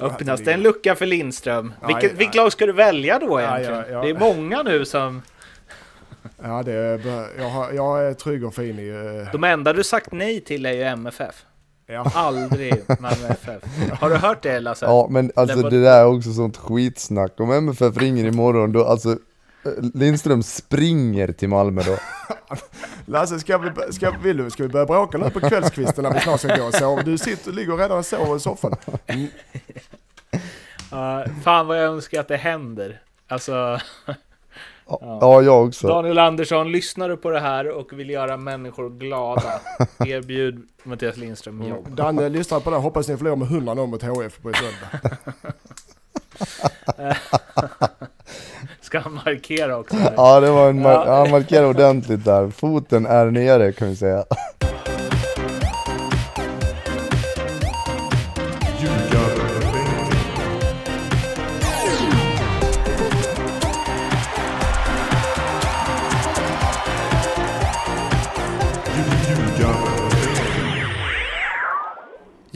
Öppnas det en lucka för Lindström? Ja, Vilket, ja. vilket lag ska du välja då egentligen? ja. Det är många nu som... Ja, det är, jag, har, jag är trygg och fin i... eh, De enda du sagt nej till är ju MFF. Ja. Aldrig Malmö FF. Har du hört det Lasse? Ja men alltså Det var- det där är också sånt skitsnack. Om MFF ringer imorgon då, alltså Lindström springer till Malmö då. Lasse, ska vi, ska, vill du, ska vi börja bråka nu på kvällskvisten när vi snart ska gå och sova? Du sitter, ligger redan och sover i soffan. Mm. Ja, fan vad jag önskar att det händer. Alltså, Ja, ja jag också. Daniel Andersson, lyssnar du på det här och vill göra människor glada? Erbjud Mattias Lindström jobb. Danne, lyssna på det. Hoppas ni förlorar med 100 mot HF på söndag. Han markera också? Ja det var en, mar- Ja. han markerade ordentligt där. Foten är nere kan vi säga.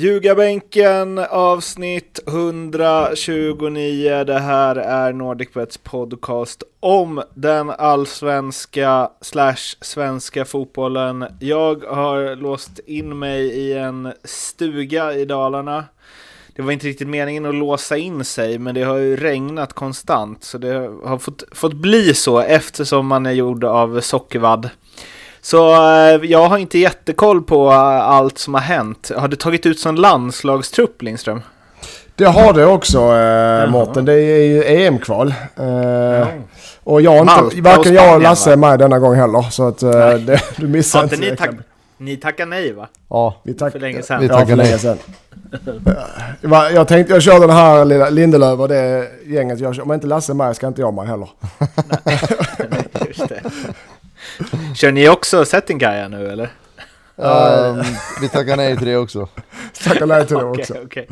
Ljugarbänken avsnitt 129. Det här är NordicBets podcast om den allsvenska slash svenska fotbollen. Jag har låst in mig i en stuga i Dalarna. Det var inte riktigt meningen att låsa in sig, men det har ju regnat konstant, så det har fått, fått bli så eftersom man är gjord av sockervadd. Så eh, jag har inte jättekoll på eh, allt som har hänt. Har du tagit ut som landslagstrupp, Lindström? Det har det också eh, Mårten. Det är ju EM-kval. Eh, och jag inte, Malta varken jag och Lasse är med denna gång heller. Så att eh, Nej. det, du missar Har inte. ni, tack, ni tackar nej, va? Ja, Vi tack, För länge sedan. Vi Ja, tackar för nej. länge sedan. Va, jag tänkte, jag kör den här lilla Lindelöf och det gänget jag kör. Om inte Lasse är med ska inte jag med heller. Just det. Kör ni också Settingaja nu, eller? Ehm, vi tackar nej till det också. Tackar nej till det Okej, också. okej.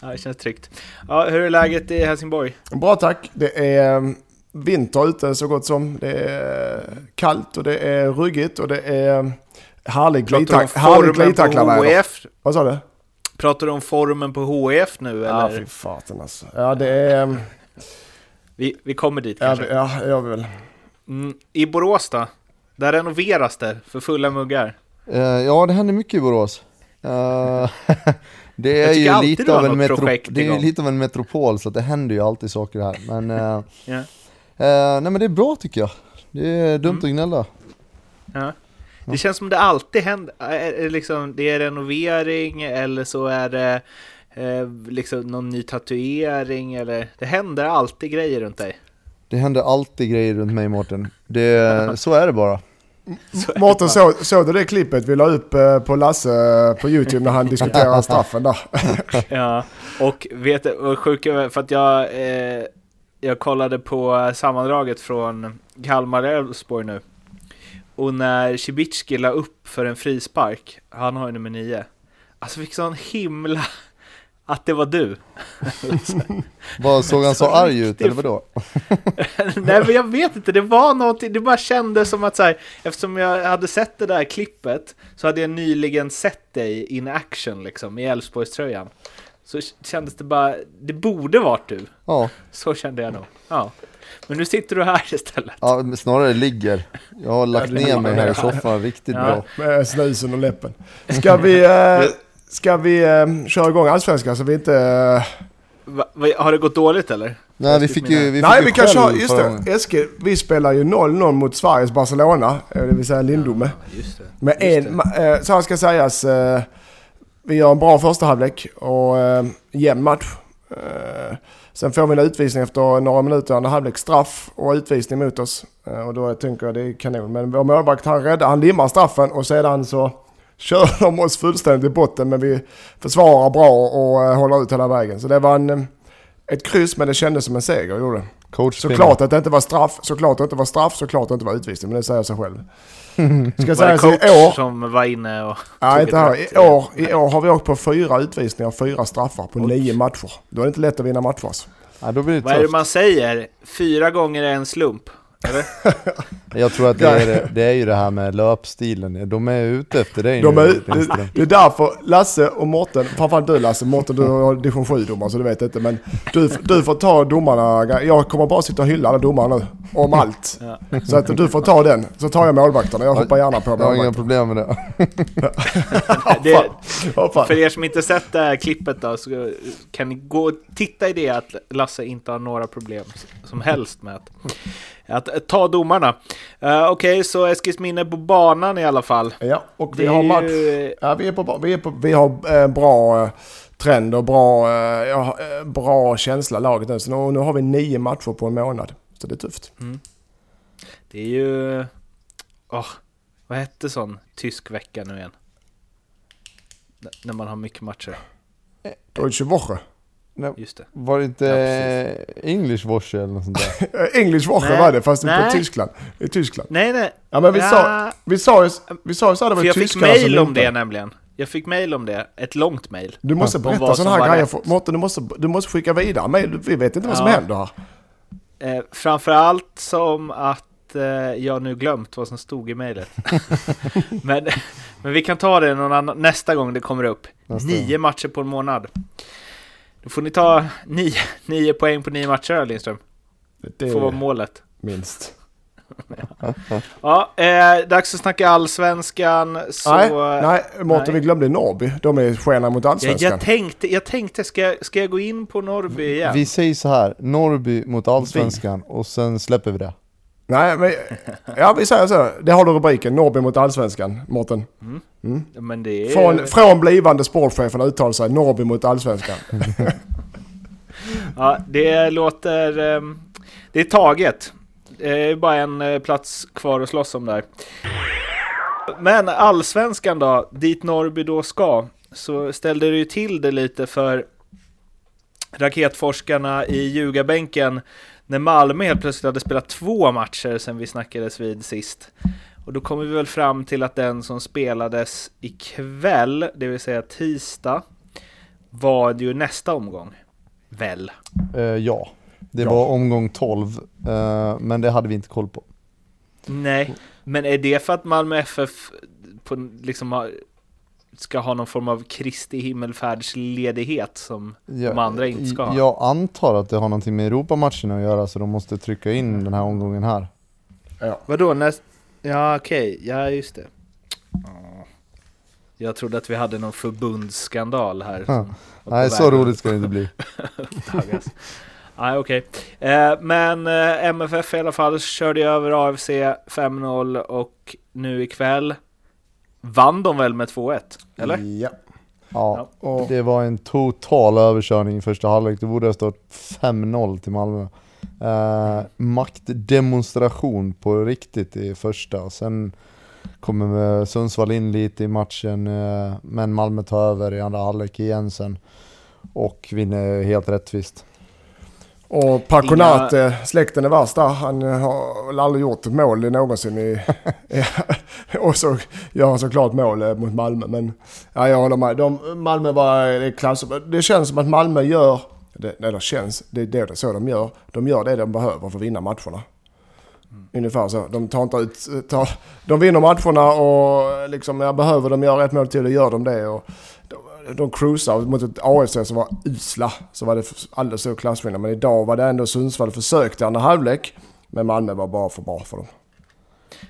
Ja, det känns tryggt. Ja, hur är läget i Helsingborg? Bra tack. Det är mm, vinter ute så gott som. Det är kallt och det är ruggigt och det är härlig Pratar du om glidtack- härlig formen på glidtacklarväder. HIF? Vad sa du? Pratar du om formen på HIF nu, Ja, eller? fy faten alltså. Ja, det är... mm, Vi, vi kommer dit Ja, kanske. det- ja, jag vill. Mm, I Borås då? Där renoveras det för fulla muggar. Eh, ja det händer mycket i Borås. Eh, det är ju lite av, en metro- det är lite av en metropol så att det händer ju alltid saker här. Men, eh, Ja. eh, nej men det är bra tycker jag. Det är dumt Mm. att gnälla. Ja. Det känns som det alltid händer. Liksom, det är renovering eller så är det eh, liksom någon ny tatuering eller det händer alltid grejer runt dig. Det händer alltid grejer runt mig Mårten. Det, så är det bara. Mårten, såg, du det klippet vi la upp eh, på Lasse eh, på YouTube när han diskuterar straffen där? Ja, och vet du sjuka? För att jag, eh, jag kollade på sammandraget från Kalmar-Elfsborg nu. Och när Cibicki la upp för en frispark, han har ju nummer nio. Alltså fick sån himla... Att det var du. Vad såg han så Så arg ut eller vadå? Nej men jag vet inte, det var någonting, det bara kändes som att så här, eftersom jag hade sett det där klippet så hade jag nyligen sett dig in action liksom i Elfsborgströjan. Så kändes det bara, det borde varit du. Ja, Så kände jag nog. Ja. Men nu sitter du här istället. ja snarare ligger. Jag har lagt ner mig här i soffan riktigt Ja. bra. Med snusen och läppen. Ska vi, eh, ska vi eh, köra igång allsvenskan så vi inte... eh, Va, va, har det gått dåligt eller? Nej vi fick ju, vi fick Nej, ju vi kan köra, just det. Eskil, vi spelar ju 0-0 mot Sveriges Barcelona, eh, det vill säga Lindome. Just det. Med Just en, ma- eh, så här ska sägas, eh, vi gör en bra första halvlek och eh, jämn match. Eh, sen får vi en utvisning efter några minuter, andra halvlek, straff och utvisning mot oss. Eh, och då tänker jag det är kanon. Men vår målvakt han räddar, han limmar straffen och sedan så kör de oss fullständigt i botten. Men vi försvarar bra och eh, håller ut hela vägen. Så det var en, eh, ett kryss men det kändes som en seger, gjorde det. Coach Såklart att det inte var straff, såklart att det inte var straff, såklart att det inte var utvisning. Men det säger sig själv. Ska Var det coach i år, som var inne och... Nej, inte här. I år, I år har vi åkt på fyra utvisningar och fyra straffar på nio matcher. Då är det inte lätt att vinna matcher. alltså. Ja, då blir det Vad är det tufft. man säger? Fyra gånger är en slump. Eller? Jag tror att det är, det- är ju det här med löpstilen, de är ute efter dig De nu är, det, det är därför Lasse och Mårten, framförallt du Lasse, Mårten du har division 7 domare så du vet inte. Men du, du får ta domarna, jag kommer bara sitta och hylla alla domare nu. Om allt. Ja. Så att du får ta den, så tar jag målvakterna. Jag hoppar gärna på Jag har inga målvakterna. problem med det. Det, för er som inte sett det här klippet då, så kan ni gå och titta i det att Lasse inte har några problem som helst med att, att, att ta domarna. Uh, Okej, så Eskilsminne på banan i alla fall. Ja, och vi Det har match. ju, Ja, vi, är på, vi, är på, vi har eh, bra eh, trend och bra, eh, eh, bra känsla laget nu. Så nu, nu har vi nio matcher på en månad. Så det är tufft. det är ju... åh, vad hette sån tysk vecka nu igen? N- När man har mycket matcher. Deutsche Woche. Just det. Var det inte Ja, English Washer eller något sånt där? English Nej. var det, fast Nej. på Tyskland. I Tyskland. Nej, nej. Ja, men vi Ja, sa, vi sa ju, vi sa ju så här, det var För jag fick mail om det nämligen. Jag fick mail om det. Ett långt mail. Du måste berätta sådana här grejer. Mårten, du måste, du måste skicka vidare mail. Vi vet inte vad som Ja. händer här. Eh, framförallt som att eh, jag nu glömt vad som stod i mejlet. men, men vi kan ta det någon annan, nästa gång det kommer upp. Nästa nio matcher på en månad. Då får ni ta nio, nio poäng på nio matcher Lindström. Det får vara målet. minst. Ja, eh, dags att snacka allsvenskan. Så, nej, nej, Mårten, vi glömde Norrby. De är stjärna mot Jag, allsvenskan. jag tänkte, jag tänkte ska, jag, ska jag gå in på Norrby igen? Vi säger så här, Norrby mot Allsvenskan och sen släpper vi det. Nej, men... Ja, vi säger så. Det har du rubriken. Norrby mot allsvenskan, Mårten. Men det är... Från, från blivande sportchefen uttalar sig Norrby mot allsvenskan. Ja, det låter... ehm, Det är taget. Det är bara en eh, plats kvar att slåss om där. Men allsvenskan då, dit Norrby då ska, så ställde det ju till det lite för raketforskarna i ljugarbänken när Malmö helt plötsligt hade spelat två matcher sen vi snackades vid sist. Och då kommer vi väl fram till att den som spelades ikväll, det vill säga tisdag, var ju nästa omgång. Väl? Eh, ja, det Ja. var omgång 12, eh, men det hade vi inte koll på. Nej, men är det för att Malmö FF på, liksom har, ska ha någon form av Kristi himmelfärdsledighet som de andra inte ska ha? Jag antar att det har någonting med Europamatcherna att göra så de måste trycka in den här omgången här. Vadå? Näst... Ja, okej. Ja, just det. Ja. Jag trodde att vi hade någon förbundsskandal här. på Nej, så roligt ska det inte bli. Nej, okej. Eh, men eh, MFF i alla fall körde över AFC 5-0 och nu ikväll vann de väl med 2-1? Eller? Ja. Ja, Och, det var en total överkörning i första halvlek. Det borde ha stått 5-0 till Malmö. Eh, maktdemonstration på riktigt i första. Sen kommer Sundsvall in lite i matchen, eh, men Malmö tar över i andra halvlek igen sen. Och vinner helt rättvist. Och Paconate, släkten är värst där. Han eh, har väl aldrig gjort ett mål någonsin i... och så gör han såklart mål eh, mot Malmö. Men ja, jag håller med. De, Malmö var klass. Det känns som att Malmö gör... Det, eller känns, det är det så de gör. De gör det de behöver för att vinna matcherna. Ungefär så. De tar inte ut... Tar, de vinner matcherna och liksom, ja, behöver de göra ett mål till, då gör de det. Och de, de cruisar mot ett AFC som var usla. Så var det alldeles så klassvinnande. Men idag var det ändå Sundsvall försökte i andra halvlek. Men Malmö var bara för bra för dem.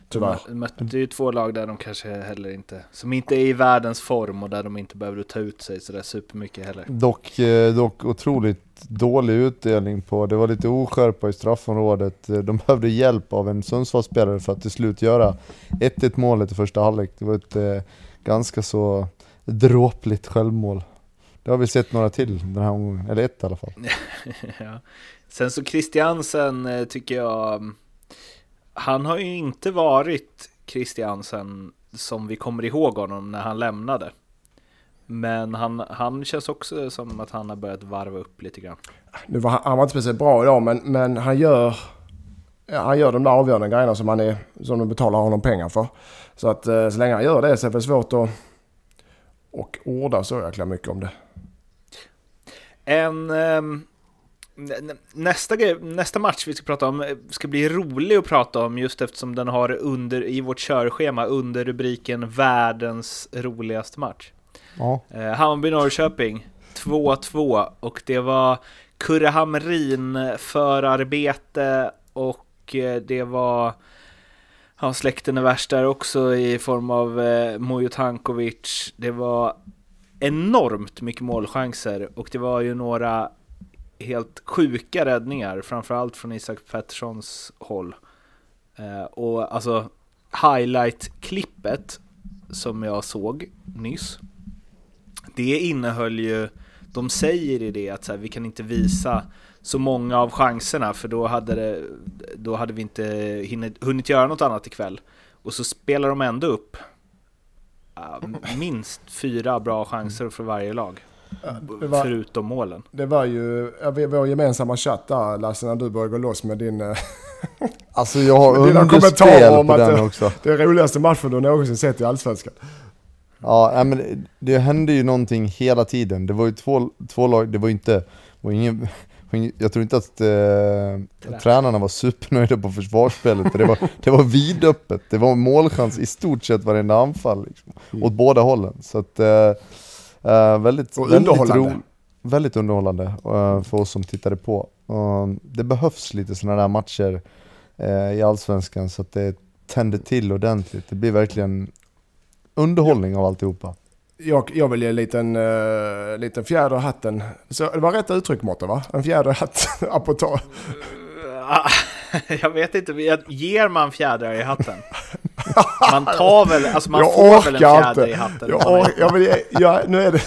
Tyvärr. De mötte ju två lag där de kanske heller inte, som inte är i världens form och där de inte behövde ta ut sig sådär supermycket heller. Dock, eh, dock otroligt dålig utdelning på, det var lite oskärpa i straffområdet. Eh, De behövde hjälp av en Sundsvallsspelare för att till slut göra 1-1 målet i första halvlek. Det var ett eh, ganska så dråpligt självmål. Det har vi sett några till den här omgången, eller ett i alla fall. ja. Sen så Christiansen eh, tycker jag, mm, han har ju inte varit Christiansen som vi kommer ihåg honom när han lämnade. Men han, han känns också som att han har börjat varva upp lite grann. Nu var han, han var inte speciellt bra idag men, men han gör... Ja, han gör de där avgörande grejerna som, han är, som de betalar honom pengar för. Så att eh, så länge han gör det så är det svårt att... Och orda så jäkla mycket om det. En, ehm, Nästa, nästa match vi ska prata om eh, ska bli rolig att prata om just eftersom den har under, i vårt körschema under rubriken världens roligaste match. Ja. Eh, Hammarby-Norrköping 2-2 och det var Kurre Hamrin förarbete och eh, det var ja, släkten är värst där också i form av eh, Mujo Tankovic. Det var enormt mycket målchanser och det var ju några helt sjuka räddningar, framförallt från Isak Petterssons håll. Eh, och alltså highlight-klippet som jag såg nyss, det innehöll ju, de säger i det att så här, vi kan inte visa så många av chanserna för då hade, det, då hade vi inte hunnit, hunnit göra något annat ikväll. Och så spelar de ändå upp uh, minst fyra bra chanser för varje lag. Var, förutom målen. Det var ju vår gemensamma chatt där Lasse, när du började gå loss med din... Eh, alltså jag har underspel på den det, också. Det är roligaste matchen du någonsin sett i Allsvenskan. Ja, men det hände ju någonting hela tiden. Det var ju två, två lag, det var ju inte, var ingen, jag tror inte att eh, tränarna var supernöjda på försvarsspelet, det var, det var vidöppet. Det var målchans i stort sett varenda anfall, liksom, mm. åt båda hållen. Så att, eh, Uh, väldigt, och underhållande. Väldigt, väldigt underhållande uh, för oss som tittade på. Uh, det behövs lite sådana där matcher uh, i Allsvenskan så att det tänder till ordentligt. Det blir verkligen underhållning av alltihopa. Jag, jag vill ge en liten, uh, liten fjäder i hatten. Så, det var rätt uttryck Mårten va? En fjäder i hatten, apropå jag vet inte, ger man fjädrar i hatten? Man tar väl, alltså man jag får väl en fjäder inte. i hatten? Jag, jag, vill ge, jag, nu är det,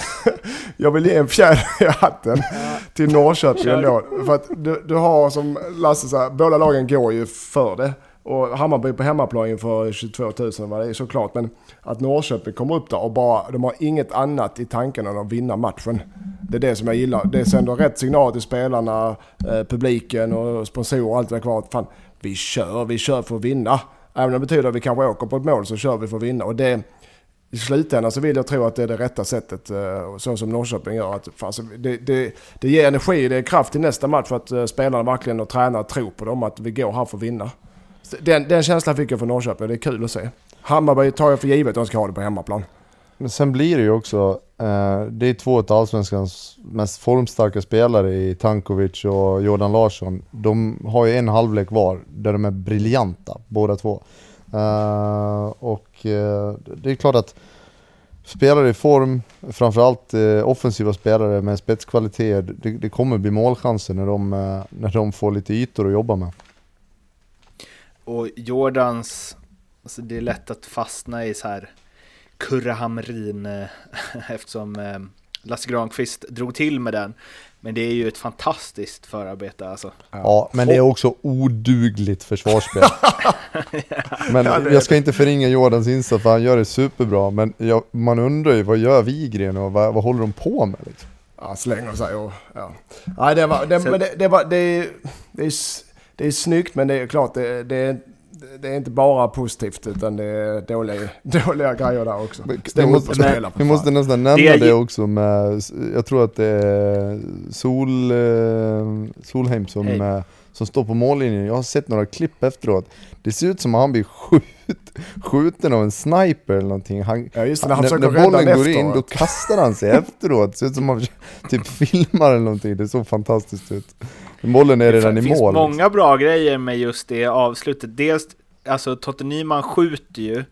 jag vill ge en fjäder i hatten ja. till Norrköping ändå. För att du, du har som Lasse sa, båda lagen går ju för det. Och Hammarby på hemmaplan inför 22 000 var det såklart. Men att Norrköping kommer upp där och bara, de har inget annat i tanken än att vinna matchen. Det är det som jag gillar. Det sänder rätt signal till spelarna, eh, publiken och sponsorer och allt det där kvar. Fan, vi kör, vi kör för att vinna. Även om det betyder att vi kanske åker på ett mål så kör vi för att vinna. Och det, i slutändan så vill jag tro att det är det rätta sättet, eh, så som Norrköping gör. Att, fan, det, det, det ger energi, det är kraft i nästa match för att eh, spelarna verkligen och tränare tror på dem, att vi går här för att vinna. Den, den känslan fick jag från Norrköping, det är kul att se. Hammarby tar jag för givet att de ska ha det på hemmaplan. Men sen blir det ju också, eh, det är två av Allsvenskans mest formstarka spelare i Tankovic och Jordan Larsson. De har ju en halvlek var där de är briljanta, båda två. Eh, och eh, det är klart att spelare i form, framförallt eh, offensiva spelare med spetskvaliteter, det, det kommer bli målchanser när de, eh, när de får lite ytor att jobba med. Och Jordans, alltså det är lätt att fastna i så här Kurre Hamrin eh, eftersom eh, Lasse Granqvist drog till med den. Men det är ju ett fantastiskt förarbete alltså. Ja, men det är också odugligt försvarsspel. men jag ska inte förringa Jordans insats för han gör det superbra. Men jag, man undrar ju, vad gör Wigren och vad, vad håller de på med? Liksom? Ja, slänger sig och ja. Nej, det, var, det, det, det, var, det, det, är, det är snyggt men det är klart det, det, det är inte bara positivt utan det är dåliga, dåliga grejer där också. Vi måste, spela, vi måste nästan nämna det, det, också med, jag tror att det är Sol, eh, Solheim som, hey. som står på mållinjen. Jag har sett några klipp efteråt. Det ser ut som att han blir skjut, skjuten av en sniper eller någonting. Han, ja, just det, när, han när, när bollen går efteråt. in då kastar han sig efteråt. Det ser ut som att han typ filmar eller någonting. Det såg fantastiskt ut. Bollen är redan i mål. Det finns många bra grejer med just det avslutet. Dels, alltså Totte Nyman skjuter ju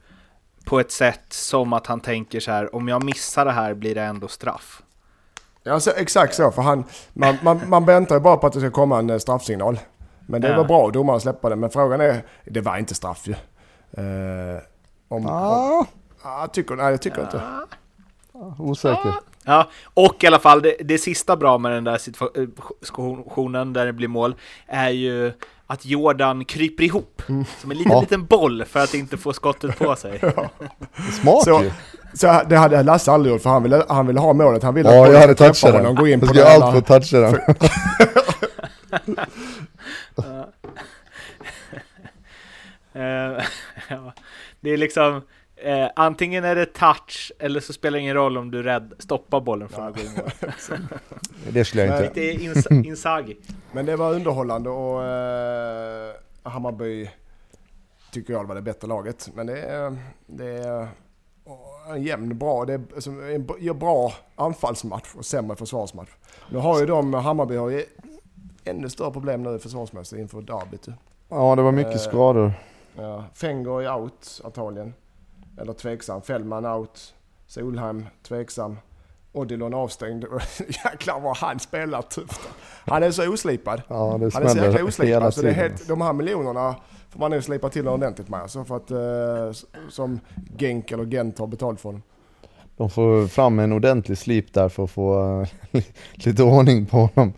på ett sätt som att han tänker så här, om jag missar det här blir det ändå straff. Ja, så, exakt så, för han, man, man, man väntar ju bara på att det ska komma en eh, straffsignal. Men det ja. var bra domaren släppa det, men frågan är, det var inte straff ju. Uh, om, ah. om, ah, tycker, nej, jag tycker ja. inte. Osäker. Ja, och i alla fall det, det sista bra med den där situationen där det blir mål är ju att Jordan kryper ihop mm. som en liten, ja. liten boll för att inte få skottet på sig. Ja. Smart så, ju. Så det hade Lasse aldrig gjort för han ville, han ville ha målet. Han ville ja, att jag hade touchat den. Gå in jag skulle allt för att toucha den. uh, ja. Det är liksom Eh, antingen är det touch eller så spelar det ingen roll om du rädd, stoppar bollen från att gå in Det skulle jag inte. Lite ins Inzaghi. Men det var underhållande och eh, Hammarby tycker jag var det bättre laget. Men det är, det är en jämn bra, det är alltså, en bra anfallsmatch och sämre försvarsmatch. Nu har ju de, Hammarby har ju ännu större problem nu försvarsmässigt inför derbyt. Ja, det var mycket Eh, skador. Ja, Fenger är out antagligen. Eller tveksam. Fällman out. Solheim tveksam. Odilon avstängd. Jäklar vad han spelar tufft. Han är så oslipad. Ja, det Han är så jäkla oslipad. Så det är helt, de här miljonerna får man nog slipa till ordentligt med. Alltså för att, eh, som Genk eller Gent har betalt för honom. De får fram en ordentlig slip där för att få eh, lite ordning på honom.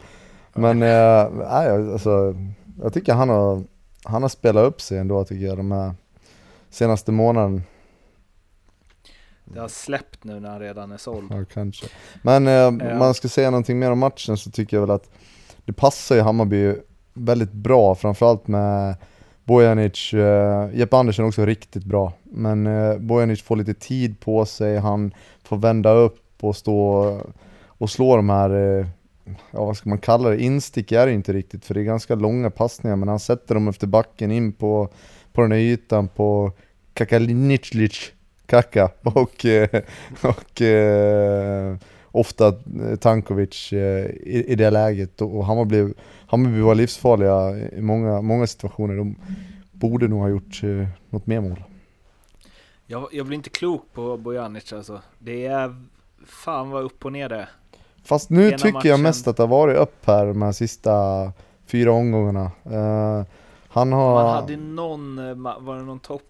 Men eh, alltså, jag tycker han har, han har spelat upp sig ändå tycker jag de här senaste månaden. Det har släppt nu när han redan är såld. Ja, kanske. Men eh, om man ska säga någonting mer om matchen så tycker jag väl att det passar ju Hammarby väldigt bra, framförallt med Bojanic, eh, Jeppe Andersen också riktigt bra. Men eh, Bojanic får lite tid på sig, han får vända upp och stå och slå de här, eh, ja vad ska man kalla det, instick är det inte riktigt för det är ganska långa passningar men han sätter dem efter backen in på, på den här ytan på Kakaliclic, Kaka och, eh, och eh, ofta eh, Tankovic i, i det läget och, Hammarby, Hammarby var livsfarliga i många, många situationer. De borde nog ha gjort något mer mål. Jag, jag blir inte klok på Bojanic alltså. Det är fan vad upp och ner det. Fast nu Ena tycker jag matchen- mest att det har varit upp här de här sista fyra omgångarna. Eh, han har... Man hade någon, var det någon toppmatch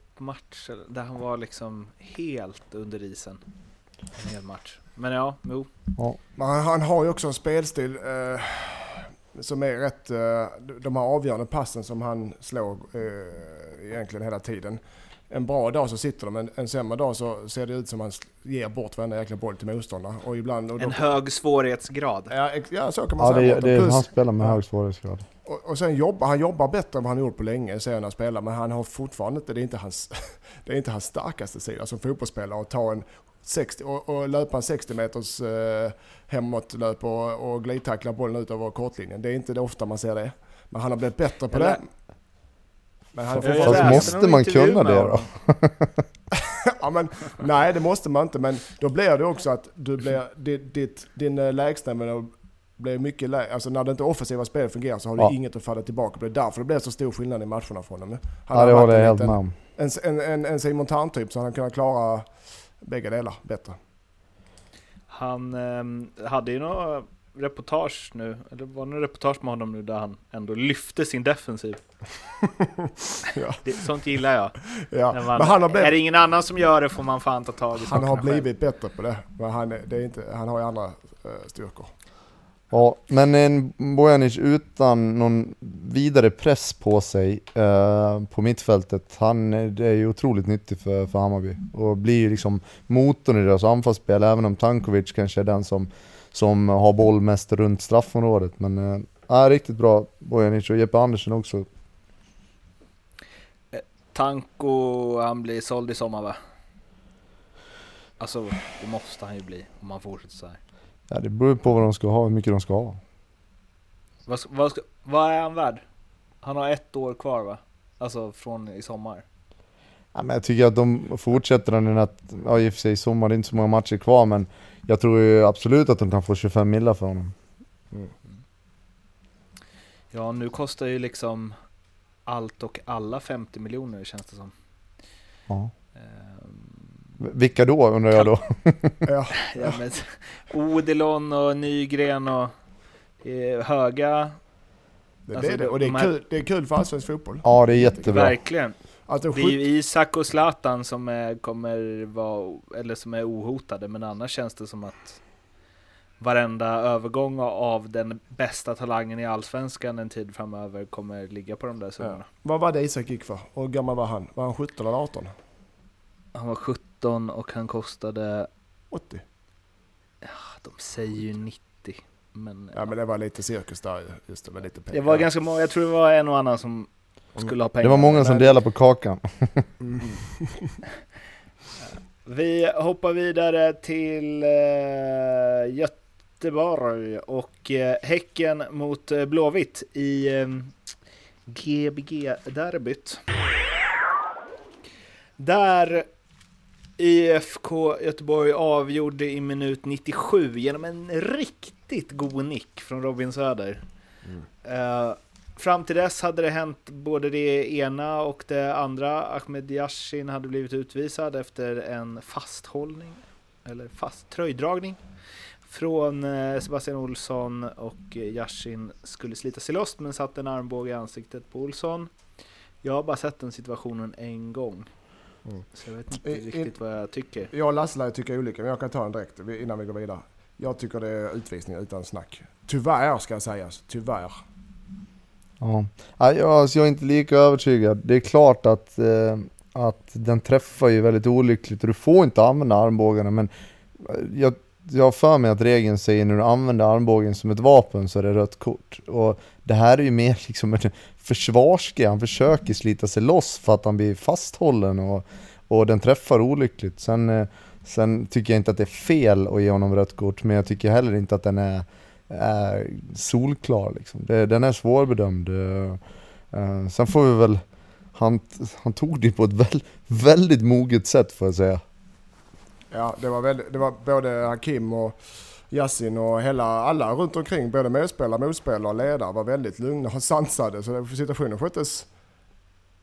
eller- där han var liksom helt under isen. En hel match. Men ja, jo. Men han, han har ju också en spelstil eh, som är rätt, eh, de här avgörande passen som han slår eh, egentligen hela tiden. En bra dag så sitter de, en, en sämre dag så ser det ut som att han sl- ger bort varenda jäkla boll till motståndare. Och ibland... Och En då, hög svårighetsgrad. ja, ja, så kan man Ja, säga. det, det, Plus- han spelar med ja. hög svårighetsgrad. Och, och sen jobbar han jobbar bättre än vad han gjort på länge, ser jag han spelar. Men han har fortfarande inte, det är inte hans, det är inte hans starkaste sida som fotbollsspelare att ta en 60, och, och löpa en 60 meters eh, hemåtlöp och, och glidtackla bollen ut över kortlinjen. Det är inte det ofta man ser det. Men han har blivit bättre på lä- det. Men han Fast fortfarande- måste man kunna det honom. ja, men, nej, det måste man inte. Men då blir det också att du blir, ditt, din eh, lägstanivå blir mycket lägre. Alltså när det inte offensiva spelet fungerar så har du Ja. inget att falla tillbaka på. Det är därför det blir så stor skillnad i matcherna från dem. Han Ja, har det håller jag en helt med om. En, en, en, en Simon Tarn-typ så han kunnat klara bägge delar bättre. Han ehm, hade ju några reportage nu, eller var det reportage med honom nu där han ändå lyfte sin defensiv. Ja. det, sånt gillar jag. Ja. Man, Men han har, Är blivit, det ingen annan som gör det får man fan ta tag i han har sakerna själv. blivit bättre på det. Men han, är, det är inte, han har ju andra eh, styrkor. Ja, men en Bojanic utan någon vidare press på sig eh, på mittfältet, han är- det är ju otroligt nyttig för, för Hammarby och blir ju liksom motorn i deras anfallsspel, även om Tankovic kanske är den som, som har boll mest runt straffområdet. Men eh, ja, riktigt bra Bojanic och Jeppe Andersen också. Tanko, han blir såld i sommar va? Alltså, det måste han ju bli om han fortsätter så här. Ja, det beror på vad de ska ha, hur mycket de ska ha. Vad, vad, vad är han värd? Han har ett år kvar va? Alltså från i sommar. Ja, men jag tycker att de fortsätter den att, ja i och för sig i sommar, det är inte så många matcher kvar men jag tror ju absolut att de kan få 25 millar för honom. Ja, nu kostar ju liksom allt och alla 50 miljoner känns det som. Ja. Ehm, Vilka då undrar jag då? Ja. ja, men, Odilon och Nygren och eh, höga, Det, Alltså, det är det. Och det de är, här- kul, det är kul för allsvensk fotboll. Ja det är jättebra. verkligen. Att de Det är ju Isak och Zlatan som är, kommer vara, eller som är ohotade, men annars känns det som att varenda övergång av den bästa talangen i Allsvenskan en tid framöver kommer ligga på de där summorna. vad var det Isak gick för? Och hur gammal var han? Var han 17 eller 18? Han var 17 och han kostade, 80? de säger ju 90, men, Ja men det var lite cirkus där ju. Just det, med lite pengar. det var ganska många, jag tror det var en och annan som skulle ha pengar. Det var många som delade på kakan. Mm. Vi hoppar vidare till Göt Göteborg och eh, Häcken mot eh, Blåvitt i eh, GBG-derbyt. Där IFK Göteborg avgjorde i minut 97 genom en riktigt god nick från Robin Söder. Eh, fram till dess hade det hänt både det ena och det andra. Ahmed Yashin hade blivit utvisad efter en fasthållning, eller fast tröjdragning från eh, Sebastian Olsson och eh, Yashin skulle slita sig loss men satte en armbåge i ansiktet på Olsson. Jag har bara sett den situationen en gång. Mm. Så jag vet inte I- i- riktigt vad jag tycker. Jag och Lasse ju tycka olika, men jag kan ta den direkt innan vi går vidare. Jag tycker det är utvisning utan snack. Tyvärr ska jag säga, tyvärr. Ja, jag, alltså jag är inte lika övertygad. Det är klart att, eh, att den träffar ju väldigt olyckligt och du får inte använda armbågarna men eh, jag, jag har för mig att regeln säger när du använder armbågen som ett vapen så är det rött kort. Och det här är ju mer liksom en försvarsgrej, han försöker slita sig loss för att han blir fasthållen och, och den träffar olyckligt. Sen, eh, sen tycker jag inte att det är fel att ge honom rött kort men jag tycker heller inte att den är är solklar liksom. Det, den är svårbedömd. Uh, sen får vi väl, han, han tog det på ett väl, väldigt moget sätt får jag säga. Ja, det var, väldigt, det var både Hakim och Yasin och hela, alla runt omkring, både medspelare, motspelare och ledare var väldigt lugna och sansade. Så situationen sköttes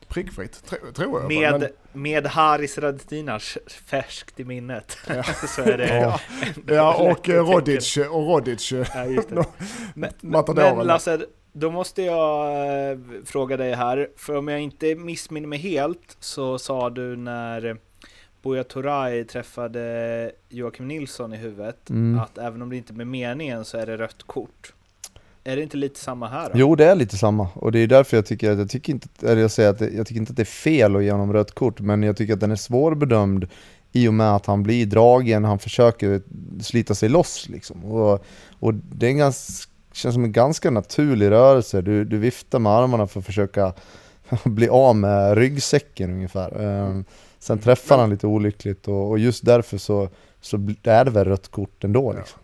prickfritt, tro, tror jag. Med, Men- med Haris Radetinac färskt i minnet Ja. så är det... Ja. Ja, och eh. Rodic, och Rodic. eh, Ja, just det. Men, men Lasse, då måste jag eh, fråga dig här, för om jag inte missminner mig helt så sa du när Buya Turay träffade Joakim Nilsson i huvudet Mm. att även om det inte är med meningen så är det rött kort. Är det inte lite samma här? Då? Jo det är lite samma och det är därför jag tycker att jag tycker inte, eller jag säger att det, jag tycker inte att det är fel att ge honom rött kort men jag tycker att den är svårbedömd i och med att han blir dragen, han försöker slita sig loss liksom. Och, och det är en ganska, känns som en ganska naturlig rörelse, du, du viftar med armarna för att försöka bli av med ryggsäcken ungefär. Ehm, sen träffar han lite olyckligt och, och just därför så, så är det väl rött kort ändå liksom.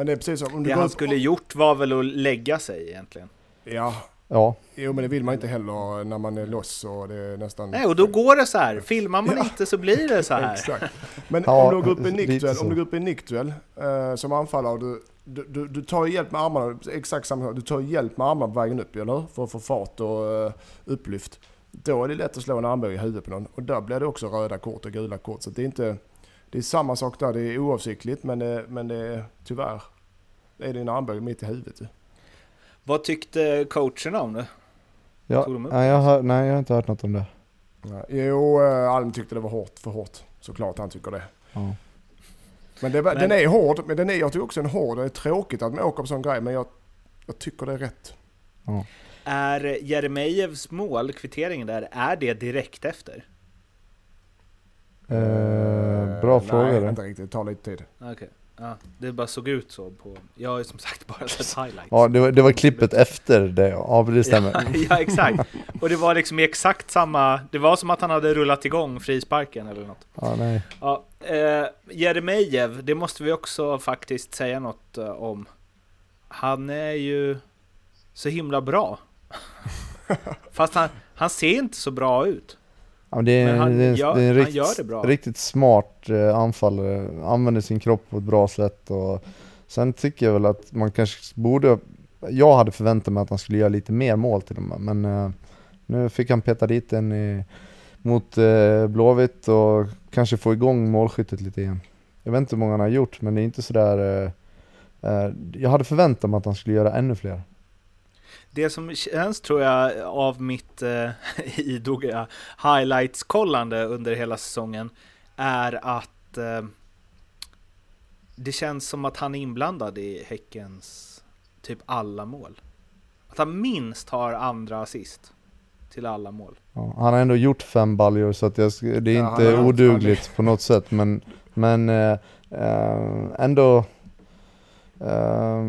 Men det är precis som om du Det går han upp- skulle gjort var väl att lägga sig egentligen. Ja, Ja, jo men det vill man inte heller när man är loss och det är nästan... Nej, och då går det så här. Filmar man Ja. inte så blir det så här. Exakt. Men Ja, om du går upp i nickduell, om du går upp i nickduell eh, som anfallare du, du, du, du tar hjälp med armarna, exakt samma sak. Du tar hjälp med armarna på vägen upp, eller hur? För att få fart och uh, upplyft. Då är det lätt att slå en armbåge i huvudet på någon. Och där blir det också röda kort och gula kort. Så det är inte... Det är samma sak där, det är oavsiktligt men det, men det är tyvärr... Det är din armbåge mitt i huvudet. Vad tyckte coacherna om det? ja de nej, jag har, nej jag har inte hört något om det. Ja, Jo, eh, Alm tyckte det var hårt, för hårt. Såklart han tycker det. Ja. Men, det, Men- den är hård, men den är, jag tycker också den är hård. Det är tråkigt att man åker på sån grej, men jag, jag tycker det är rätt. Är Jeremejevs mål, kvitteringen där, är det direkt efter? Eh, bra Eh, fråga Nej, inte riktigt. Det tar lite tid. Okej. Ja, det bara såg ut så på... Jag har ju som sagt bara sett highlights. Ja, det var, det var klippet efter det, ja det stämmer. Ja, ja, exakt. Och det var liksom i exakt samma... Det var som att han hade rullat igång frisparken eller något. Ja, nej. Ja, eh, Jeremejeff, det måste vi också faktiskt säga något eh, om. Han är ju så himla bra. Fast han, han ser inte så bra ut. Ja, det Men han det är, gör- det är en rikt, gör det bra. riktigt smart eh, anfallare, använder sin kropp på ett bra sätt och sen tycker jag väl att man kanske borde, jag hade förväntat mig att han skulle göra lite mer mål till och med, men eh, nu fick han peta dit den i, mot eh, Blåvitt och kanske få igång målskyttet lite igen. Jag vet inte hur många han har gjort, men det är inte sådär eh, eh, jag hade förväntat mig att han skulle göra ännu fler. Det som känns tror jag av mitt eh, idoga highlights-kollande under hela säsongen är att eh, det känns som att han är inblandad i Häckens typ alla mål. Att han minst har andra assist till alla mål. Ja, han har ändå gjort fem baljor så att jag, det är Ja, inte odugligt på något sätt men, men eh, eh, ändå eh,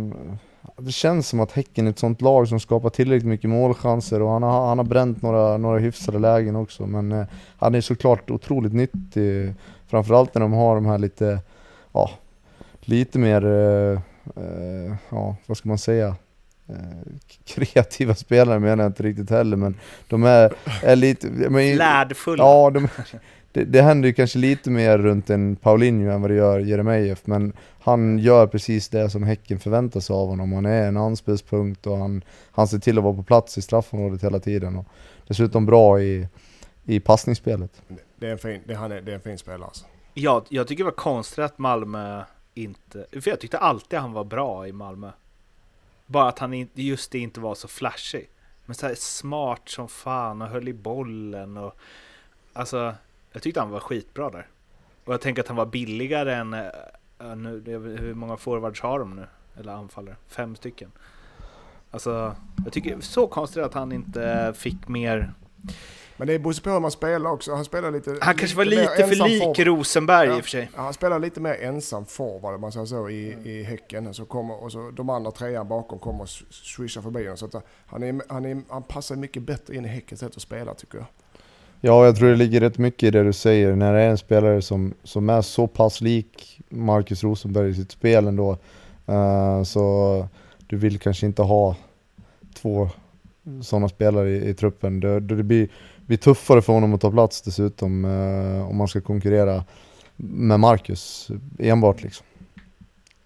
Det känns som att Häcken är ett sånt lag som skapar tillräckligt mycket målchanser och han har, han har bränt några, några hyfsade lägen också men eh, han är såklart otroligt nyttig Framförallt när de har de här lite, ja, lite mer eh, eh, ja vad ska man säga? Eh, kreativa spelare menar jag inte riktigt heller men de är, är lite... Men, Lärdfulla. Ja, de, det, det händer ju kanske lite mer runt en Paulinho än vad det gör Jeremejeff men han gör precis det som Häcken förväntar sig av honom. Han är en anspelspunkt och han, han ser till att vara på plats i straffområdet hela tiden. Och dessutom bra i, i passningsspelet. Det är en fin, det, han är, det är en fin spelare alltså. Ja, jag tycker det var konstigt att Malmö inte... För jag tyckte alltid han var bra i Malmö. Bara att han just det inte var så flashig. Men så här smart som fan och höll i bollen och... Alltså, jag tyckte han var skitbra där. Och jag tänker att han var billigare än... äh, nu, hur många forwards har de nu? Eller anfallare? Fem stycken. Alltså, jag tycker det är så konstigt att han inte fick mer... Men det beror på hur man spelar också. Han spelar lite... Han kanske var lite för lik forward. Rosenberg Ja. i och för sig. Ja, han spelar lite mer ensam forward man säger så i, i Häcken. Så kommer, och så de andra trean bakom kommer och swishar förbi honom. Så att han, är, han, är, han passar mycket bättre in i Häckens sätt att spela tycker jag. Ja, jag tror det ligger rätt mycket i det du säger. När det är en spelare som, som är så pass lik Marcus Rosenberg i sitt spel ändå. eh, så du vill kanske inte ha två sådana spelare i, i truppen. Det, det blir, blir tuffare för honom att ta plats dessutom eh, om man ska konkurrera med Marcus enbart liksom.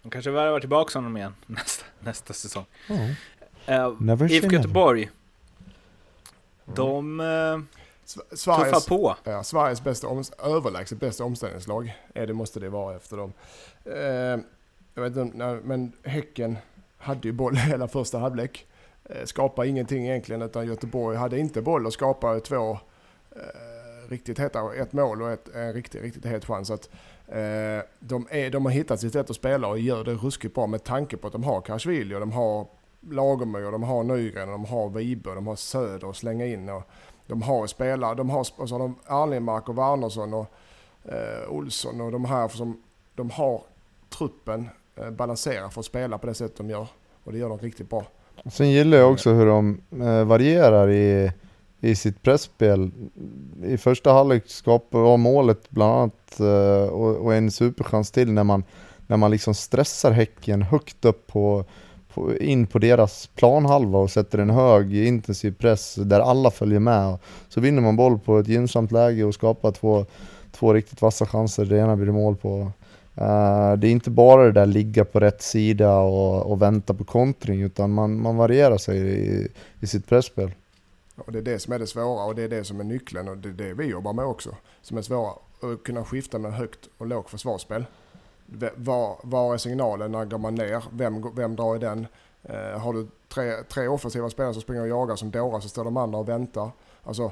De kanske värvar tillbaka honom igen nästa, nästa säsong. Uh, Never say IFK. Göteborg. De uh, Sveriges, på. ja, Sveriges bästa, överlägset bästa omställningslag. är det måste det vara efter dem. Eh, jag vet inte, men Häcken hade ju boll hela första halvlek. Eh, skapade ingenting egentligen utan Göteborg hade inte boll och skapade två eh, riktigt heta, ett mål och ett, en riktigt, riktigt het chans. Att, eh, de, är, de har hittat sitt sätt att spela och gör det ruskigt bra med tanke på att de har Kashvili och de har Lagermyr, de har Nygren, och de har och de har Söder att slänga in. Och de har spelare, de har, och så har de Arnemark och Wernersson och eh, Olsson och de här som de har truppen eh, balanserar för att spela på det sätt de gör. Och det gör de riktigt bra. Sen gillar jag också hur de eh, varierar i, i sitt pressspel. I första halvlek skapar var målet bland annat eh, och, och en superchans till när man, när man liksom stressar Häcken högt upp på, in på deras planhalva och sätter en hög intensiv press där alla följer med. Så vinner man boll på ett gynnsamt läge och skapar två, två riktigt vassa chanser. Det ena blir det mål på. Eh, det är inte bara det där ligga på rätt sida och, och vänta på kontring utan man, man varierar sig i, i sitt pressspel. Ja, det är det som är det svåra och det är det som är nyckeln och det är det vi jobbar med också. Som är svåra, att kunna skifta med högt och lågt försvarsspel. Var, var är signalen? När går man ner? Vem, vem drar i den? Eh, har du tre, tre offensiva spelare som springer och jagar som dårar så står de andra och väntar. Alltså,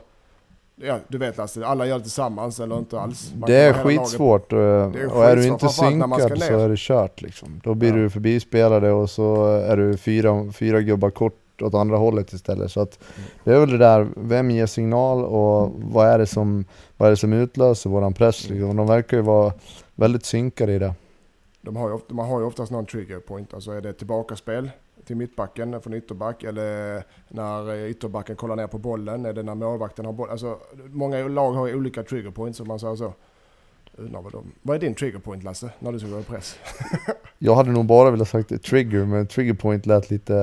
ja, du vet Lasse, alla gör det tillsammans eller inte alls. Man det är skitsvårt och, är och är du inte synkad så är det kört liksom. Då blir Ja. du förbispelade och så är du fyra, fyra gubbar kort åt andra hållet istället. Så att det är väl det där, vem ger signal och vad är det som, vad är det som utlöser våran press liksom. De verkar ju vara väldigt synkade i det. De har ju, man har ju oftast någon trigger point, alltså är det tillbakaspel till mittbacken från ytterback eller när eh, ytterbacken kollar ner på bollen, är det när målvakten har boll. Alltså många lag har ju olika trigger points om man säger så. Undrar vad, de, vad är din trigger point Lasse, när du ska gå i press? Jag hade nog bara velat sagt trigger, men trigger point lät lite...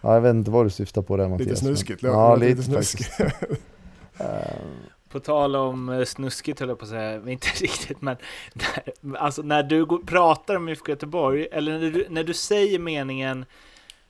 Ja, jag vet inte vad du syftar på där Mattias. Lite men- snuskigt, Ja, lite, lite snuskigt. På tal om eh, snuskigt höll jag på att säga, men inte riktigt men när, Alltså när du går, pratar om IFK Göteborg, eller när du, när du säger meningen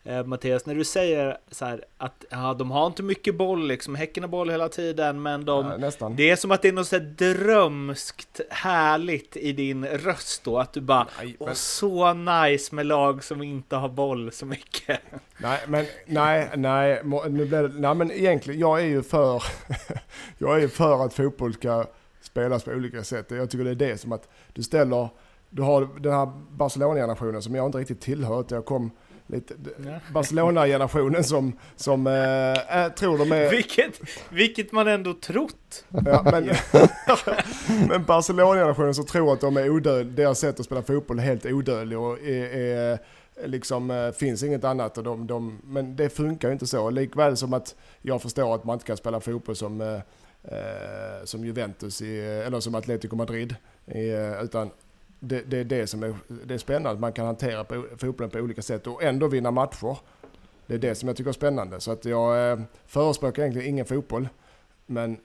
eh, Mattias, när du säger så här att ja, de har inte mycket boll liksom, Häcken har boll hela tiden men de Ja. Det är som att det är något så här drömskt härligt i din röst då, att du bara Nej, men, så nice med lag som inte har boll så mycket. nej, men nej, nej, nu blev det, nej men egentligen, jag är ju för, jag är ju för att fotboll ska spelas på olika sätt. Jag tycker det är det som att du ställer, du har den här Barcelona-generationen som jag inte riktigt tillhör, att jag kom lite, Ja. Barcelona-generationen som, som äh, tror de är... Vilket, vilket man ändå trott. Ja, men men Barcelona-generationen som tror att de är odödliga, deras sätt att spela fotboll är helt odödlig och är, är, liksom, eh, finns inget annat. Och de, de, men det funkar ju inte så. Likväl som att jag förstår att man inte kan spela fotboll som, eh, som Juventus i, eller som Atletico Madrid. I, utan det, det är det som är, det är spännande. Man kan hantera på, fotbollen på olika sätt och ändå vinna matcher. Det är det som jag tycker är spännande. Så att jag eh, förespråkar egentligen ingen fotboll. Men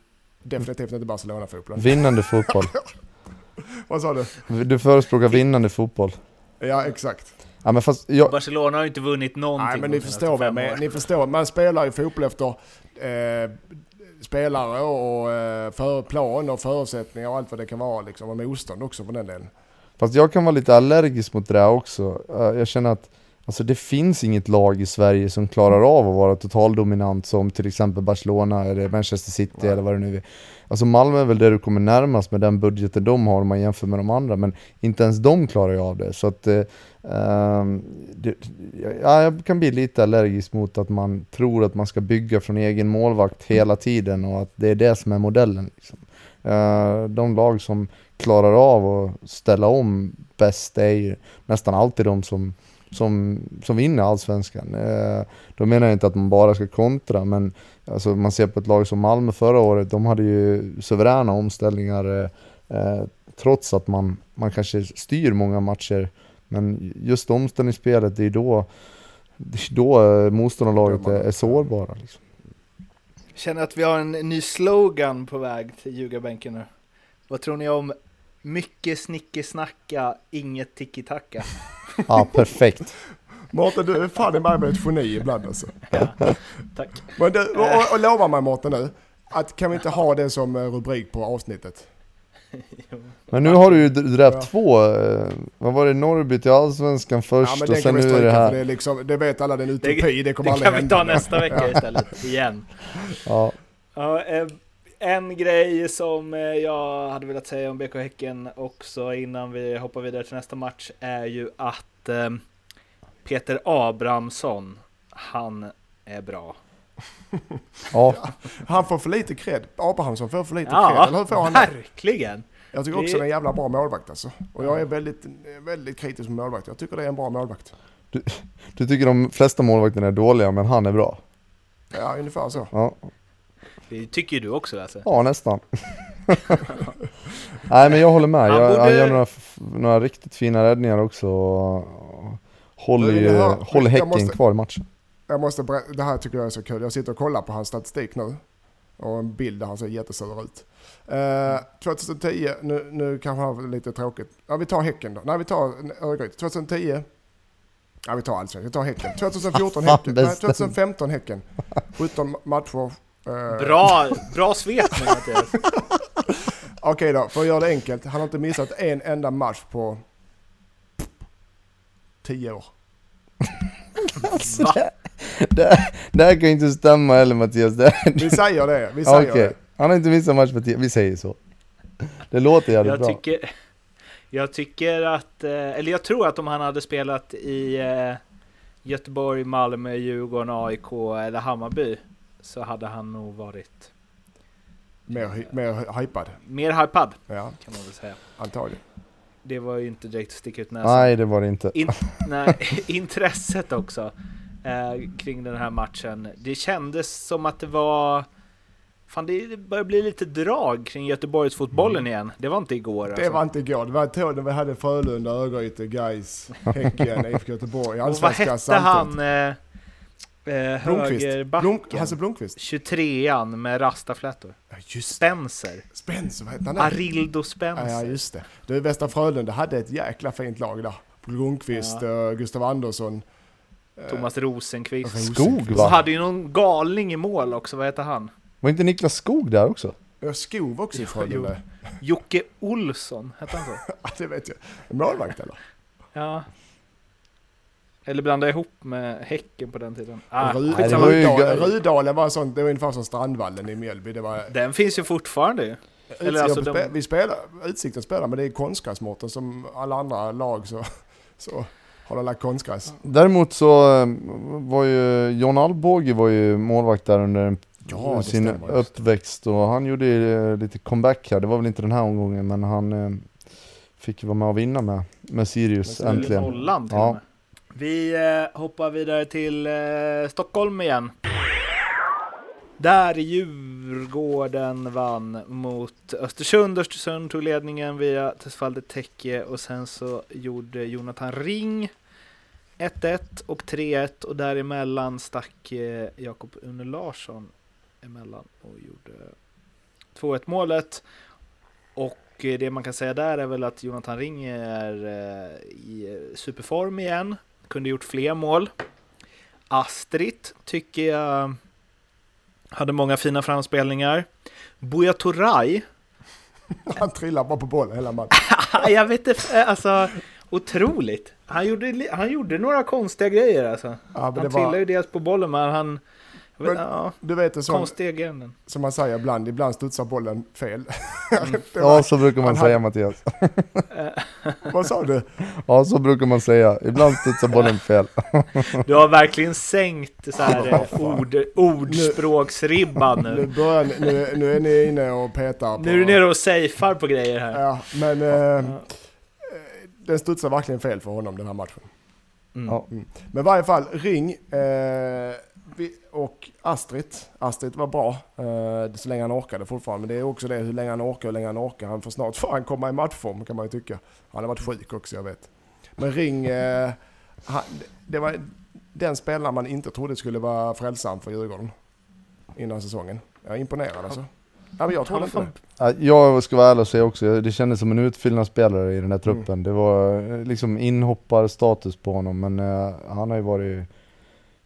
definitivt inte Barcelona-fotboll. Vinnande fotboll. Vad sa du? Du förespråkar vinnande fotboll. Ja, exakt. Ja, men fast jag, Barcelona har ju inte vunnit någonting Nej, men ni förstår vad åren. Ni förstår. Man spelar ju fotboll efter eh, spelare och eh, för plan och förutsättningar och allt vad det kan vara liksom. Och motstånd också för den delen. Fast jag kan vara lite allergisk mot det där också. Eh, Jag känner att alltså, det finns inget lag i Sverige som klarar av att vara totaldominant som till exempel Barcelona eller Manchester City Nej. eller vad det nu är. Alltså Malmö är väl det du kommer närmast med den budgeten de har om man jämför med de andra, men inte ens de klarar ju av det. Så att, eh, ehm, det, ja, jag kan bli lite allergisk mot att man tror att man ska bygga från egen målvakt hela tiden och att det är det som är modellen. Liksom. Eh, de lag som klarar av att ställa om bäst är ju nästan alltid de som, som, som vinner allsvenskan. Eh, då menar jag inte att man bara ska kontra, men alltså, man ser på ett lag som Malmö förra året, de hade ju suveräna omställningar eh, eh, trots att man, man kanske styr många matcher. Men just omställningsspelet, det är då, det är då motståndarlaget är, är sårbara. Liksom. Känner att vi har en ny slogan på väg till ljugarbänken nu. Vad tror ni om mycket snickesnacka, inget tiki-taka? Ja, perfekt. Mårten, du är fan i mig med ett geni ibland alltså. Tack. Men du, och, och, lovar mig Mårten nu, att kan vi inte ha det som eh, rubrik på avsnittet? Men nu har du ju dräpt Ja. två, eh, vad var det, Norrby till Allsvenskan först ja och sen vi nu är det för det här. är liksom, det vet alla, det är en Det- utopi, det kommer Det aldrig kan vi hända. ta nästa vecka istället, igen. Ja, Ja, eh, en grej som eh, jag hade velat säga om BK Häcken också innan vi hoppar vidare till nästa match är ju att Peter Abrahamsson, han är bra. Ja. Han får för lite cred. Abrahamsson får för lite cred, Ja, eller hur får han det? verkligen! Jag tycker Det- också det är en jävla bra målvakt alltså. Och jag är väldigt, väldigt kritisk med målvakt. Jag tycker det är en bra målvakt. Du tycker de flesta målvakterna är dåliga, men han är bra? Ja, ungefär så. Ja, Det tycker ju du också Lasse. ja nästan. Nej men jag håller med, jag, borde- han gör några, några riktigt fina räddningar också och håller, det håller Häcken måste- kvar i matchen. Jag måste berätta, det här tycker jag är så kul. Jag sitter och kollar på hans statistik nu. Och en bild där han ser jättesur ut. Eh, 2010, nu, nu kanske han har lite tråkigt. Ja, vi tar Häcken då. Nej, vi tar Örgryte. 2010. Ja, vi tar allsvenskan. Vi tar Häcken. 2014 Fan, Häcken. Nej, bestämt. 2015 Häcken. 17 matcher. Eh, Bra, bra svep Mattias. Okej då, för att göra det enkelt. Han har inte missat en enda match på 10 år. Alltså, det, det, det här kan ju inte stämma heller Mattias. Det, Vi säger det. Vi säger Okej, det. han har inte missat match på tio, vi säger så. Det låter jävligt Jag bra. tycker, jag tycker att, eh, eller jag tror att om han hade spelat i eh, Göteborg, Malmö, Djurgården, AIK eller Hammarby så hade han nog varit Mer, mer hypad. mer hypad Ja, kan man väl säga. antagligen. Det var ju inte direkt att sticka ut näsan. Nej det var det inte. In, nej, intresset också eh, kring den här matchen. Det kändes som att det var... Fan, det börjar bli lite drag kring Göteborgsfotbollen igen. Det var inte igår. Det alltså. var inte igår. Det var ett när vi hade Frölunda, Örgryte, Gais, Häcken, IFK Göteborg. Och vad Allsvenskan hette han, eh, eh, Blomqvist. högerbacken? Blom, Hasse Blomqvist. 23an med rastaflätor. Ja, just det. Spencer. Spencer, vad hette han? Arildo Spencer. Ja, just det. Du, Västra Frölunda hade ett jäkla fint lag där. Blomqvist, Ja. Gustav Andersson. Eh, Thomas Rosenqvist. Rosenqvist. Skog va? hade ju någon galning i mål också, vad heter han? Var inte Niklas Skog där också? Ja, Skov också i Jo, Frölunda. Jocke Olsson, hette han så? Ja, det vet jag. Målvakt eller? Ja. Eller blanda ihop med Häcken på den tiden. Ah, Rud- nej, var ju- Rudalen, Rudalen var sånt, det var ungefär som Strandvallen i Mjällby. Det var, Den finns ju fortfarande ju. Eller alltså de- Vi spelar, Utsikten spelar, men det är konstgräsmårten som alla andra lag så, så har de lagt konstgräs. Däremot så eh, var ju John Alvbåge var ju målvakt där under Ja, sin stämmer, uppväxt och han gjorde eh, lite comeback här. Det var väl inte den här omgången men han eh, fick vara med och vinna med, med Sirius Med äntligen. Nollan till Ja. Vi hoppar vidare till Stockholm igen. Där Djurgården vann mot Östersund. Östersund tog ledningen via Tesfalde Tekke och sen så gjorde Jonathan Ring 1-1 och 3-1 och däremellan stack eh, Jakob Une Larsson emellan och gjorde 2-1 målet. Och eh, det man kan säga där är väl att Jonathan Ring är eh, i superform igen. Kunde gjort fler mål. Astrid tycker jag hade många fina framspelningar. Buya Turay. Han trillar bara på bollen hela matchen. jag vet inte, alltså otroligt. Han gjorde, han gjorde några konstiga grejer alltså. Ja, han var... trillade ju dels på bollen men han men, ja, du vet det som, som man säger ibland, ibland studsar bollen fel. Mm. ja, så brukar man säga hade... Mattias. Vad sa du? Ja, så brukar man säga. Ibland studsar bollen fel. du har verkligen sänkt så här, ord, ordspråksribban nu. Nu, börjar, nu, nu är ni inne och petar på... Nu är du nere och safear på grejer här. Ja, men eh, den studsar verkligen fel för honom den här matchen. Mm. Ja. Mm. Men i varje fall, ring. Eh, och Astrid. Astrid var bra eh, så länge han orkade fortfarande. Men det är också det hur länge han orkar, hur länge han orkar. Han får snart fan komma i matchform kan man ju tycka. Han har varit sjuk också, jag vet. Men Ring, eh, han, det var den spelare man inte trodde skulle vara frälsam för Djurgården innan säsongen. Jag är imponerad alltså. Ja, men jag trodde inte det. Jag ska vara ärlig och säga också, det kändes som en utfyllnadsspelare i den här truppen. Mm. Det var eh, liksom inhopparstatus på honom, men uh, han har ju varit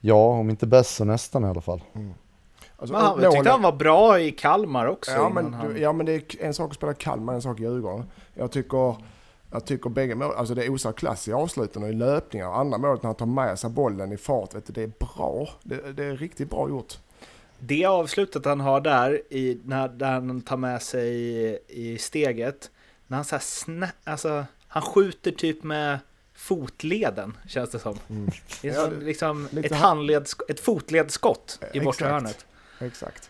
Ja, om inte bäst så nästan i alla fall. Mm. Alltså, men han, jag tyckte han var bra i Kalmar också. Ja men, han... ja, men det är en sak att spela Kalmar, en sak i Djurgården. Jag tycker, jag tycker bägge mål, alltså det osar klass i avsluten och i löpningar. Andra målet när han tar med sig bollen i fart, vet du, det är bra. Det, det är riktigt bra gjort. Det avslutet han har där, i, när, där han tar med sig i, i steget, när han så här snä, alltså han skjuter typ med fotleden, känns det som. Mm. Det är som, ja, liksom ett, handleds, ett fotledsskott i bortre hörnet. Exakt.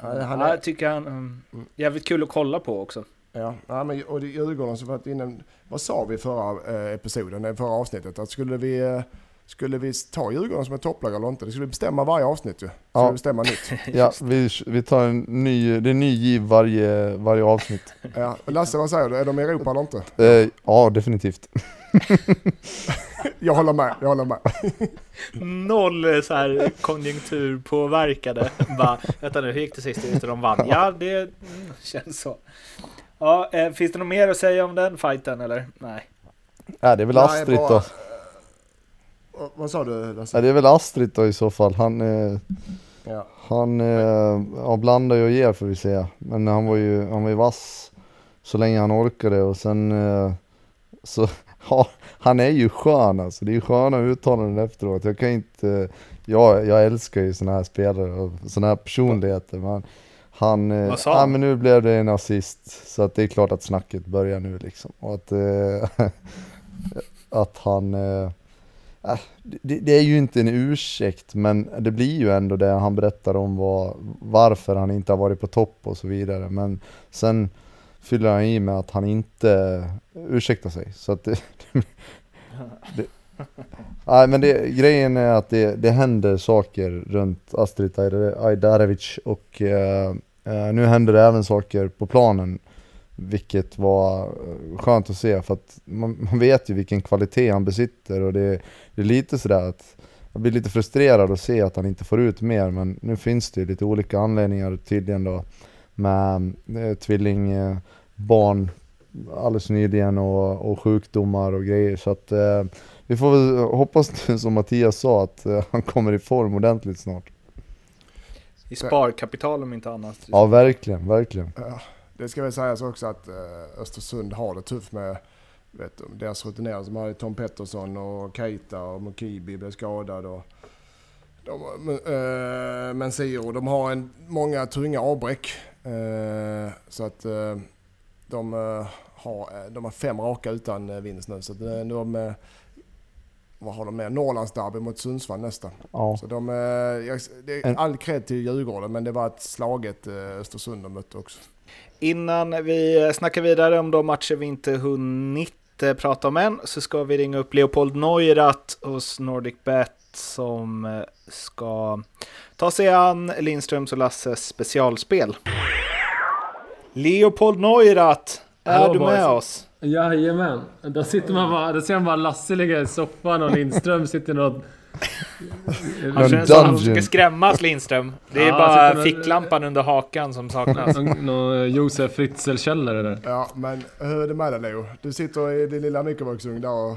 Ja, han är... Jag tycker han um, jävligt kul att kolla på också. Ja, ja men, och Djurgården som varit inne, vad sa vi förra eh, episoden, förra avsnittet? Att skulle vi, eh, skulle vi ta Djurgården som ett topplag eller inte? Det skulle vi bestämma varje avsnitt ju. Skulle ja. vi bestämma nytt. ja, vi, vi tar en ny, det är en ny giv varje, varje avsnitt. ja, Lasse vad säger du, är de i Europa eller inte? Eh, ja, definitivt. jag håller med, jag håller med. Noll eh, så här konjunkturpåverkade. Bara, vänta nu, hur gick det sist? Just de vann. Ja, det mm, känns så. Ja, eh, finns det något mer att säga om den fighten eller? Nej. Ja, det är väl Astrid Nej, då. Vad sa du Lasse? Ja, det är väl Astrid då i så fall. Han, eh, ja. han eh, ja, blandar ju och ger får vi säga. Men han var ju, han var ju vass så länge han orkade och sen eh, så Ja, han är ju skön alltså. Det är ju sköna uttalanden efteråt. Jag kan inte, ja, jag älskar ju sådana här spelare och sådana här personligheter. Men han, eh, ja men nu blev det en assist. Så att det är klart att snacket börjar nu liksom. Och att, eh, att han, eh, Äh, det, det, är ju inte en ursäkt men det blir ju ändå det han berättar om vad, varför han inte har varit på topp och så vidare. Men sen fyller han i med att han inte ursäktar sig. Så att det, det, nej men det, grejen är att det, det händer saker runt Astrid Ajdarevic och eh, eh, nu händer det även saker på planen. Vilket var skönt att se för att man, man vet ju vilken kvalitet han besitter och det, det är lite sådär att jag blir lite frustrerad att se att han inte får ut mer men nu finns det ju lite olika anledningar tydligen då med eh, tvillingbarn alldeles nyligen och, och sjukdomar och grejer. Så att eh, vi får väl hoppas nu som Mattias sa att eh, han kommer i form ordentligt snart. I sparkapital om inte annat. Ja verkligen, verkligen. Det ska väl sägas också att eh, Östersund har det tufft med vet du, deras rutinerade som hade Tom Pettersson och Keita och Mukibi blev skadad. Och de, äh, men Siro, de har en, många tunga avbräck. Äh, så att äh, de, har, de har fem raka utan vinst nu. Så att, de, vad har de med? Norrlandsderby mot Sundsvall nästa. Ja. Så de, jag, det är all cred till Djurgården men det var ett slaget Östersund de mötte också. Innan vi snackar vidare om de matcher vi inte hunnit prata om än så ska vi ringa upp Leopold Neurath hos Nordic Bet som ska ta sig an Lindströms och Lasses specialspel. Leopold Neurath, är Hallå, du med boys. oss? Jajamän. Där sitter man bara, där ser man bara Lasse ligga i soffan och Lindström sitter i något... Han känns som att han ska skrämmas Lindström. Det är Ja, bara ficklampan under hakan som saknas. Någon, någon Josef Fritzl-källare där. Ja, men hur är det med dig Leo? Du sitter i din lilla mikrovågsugn där och...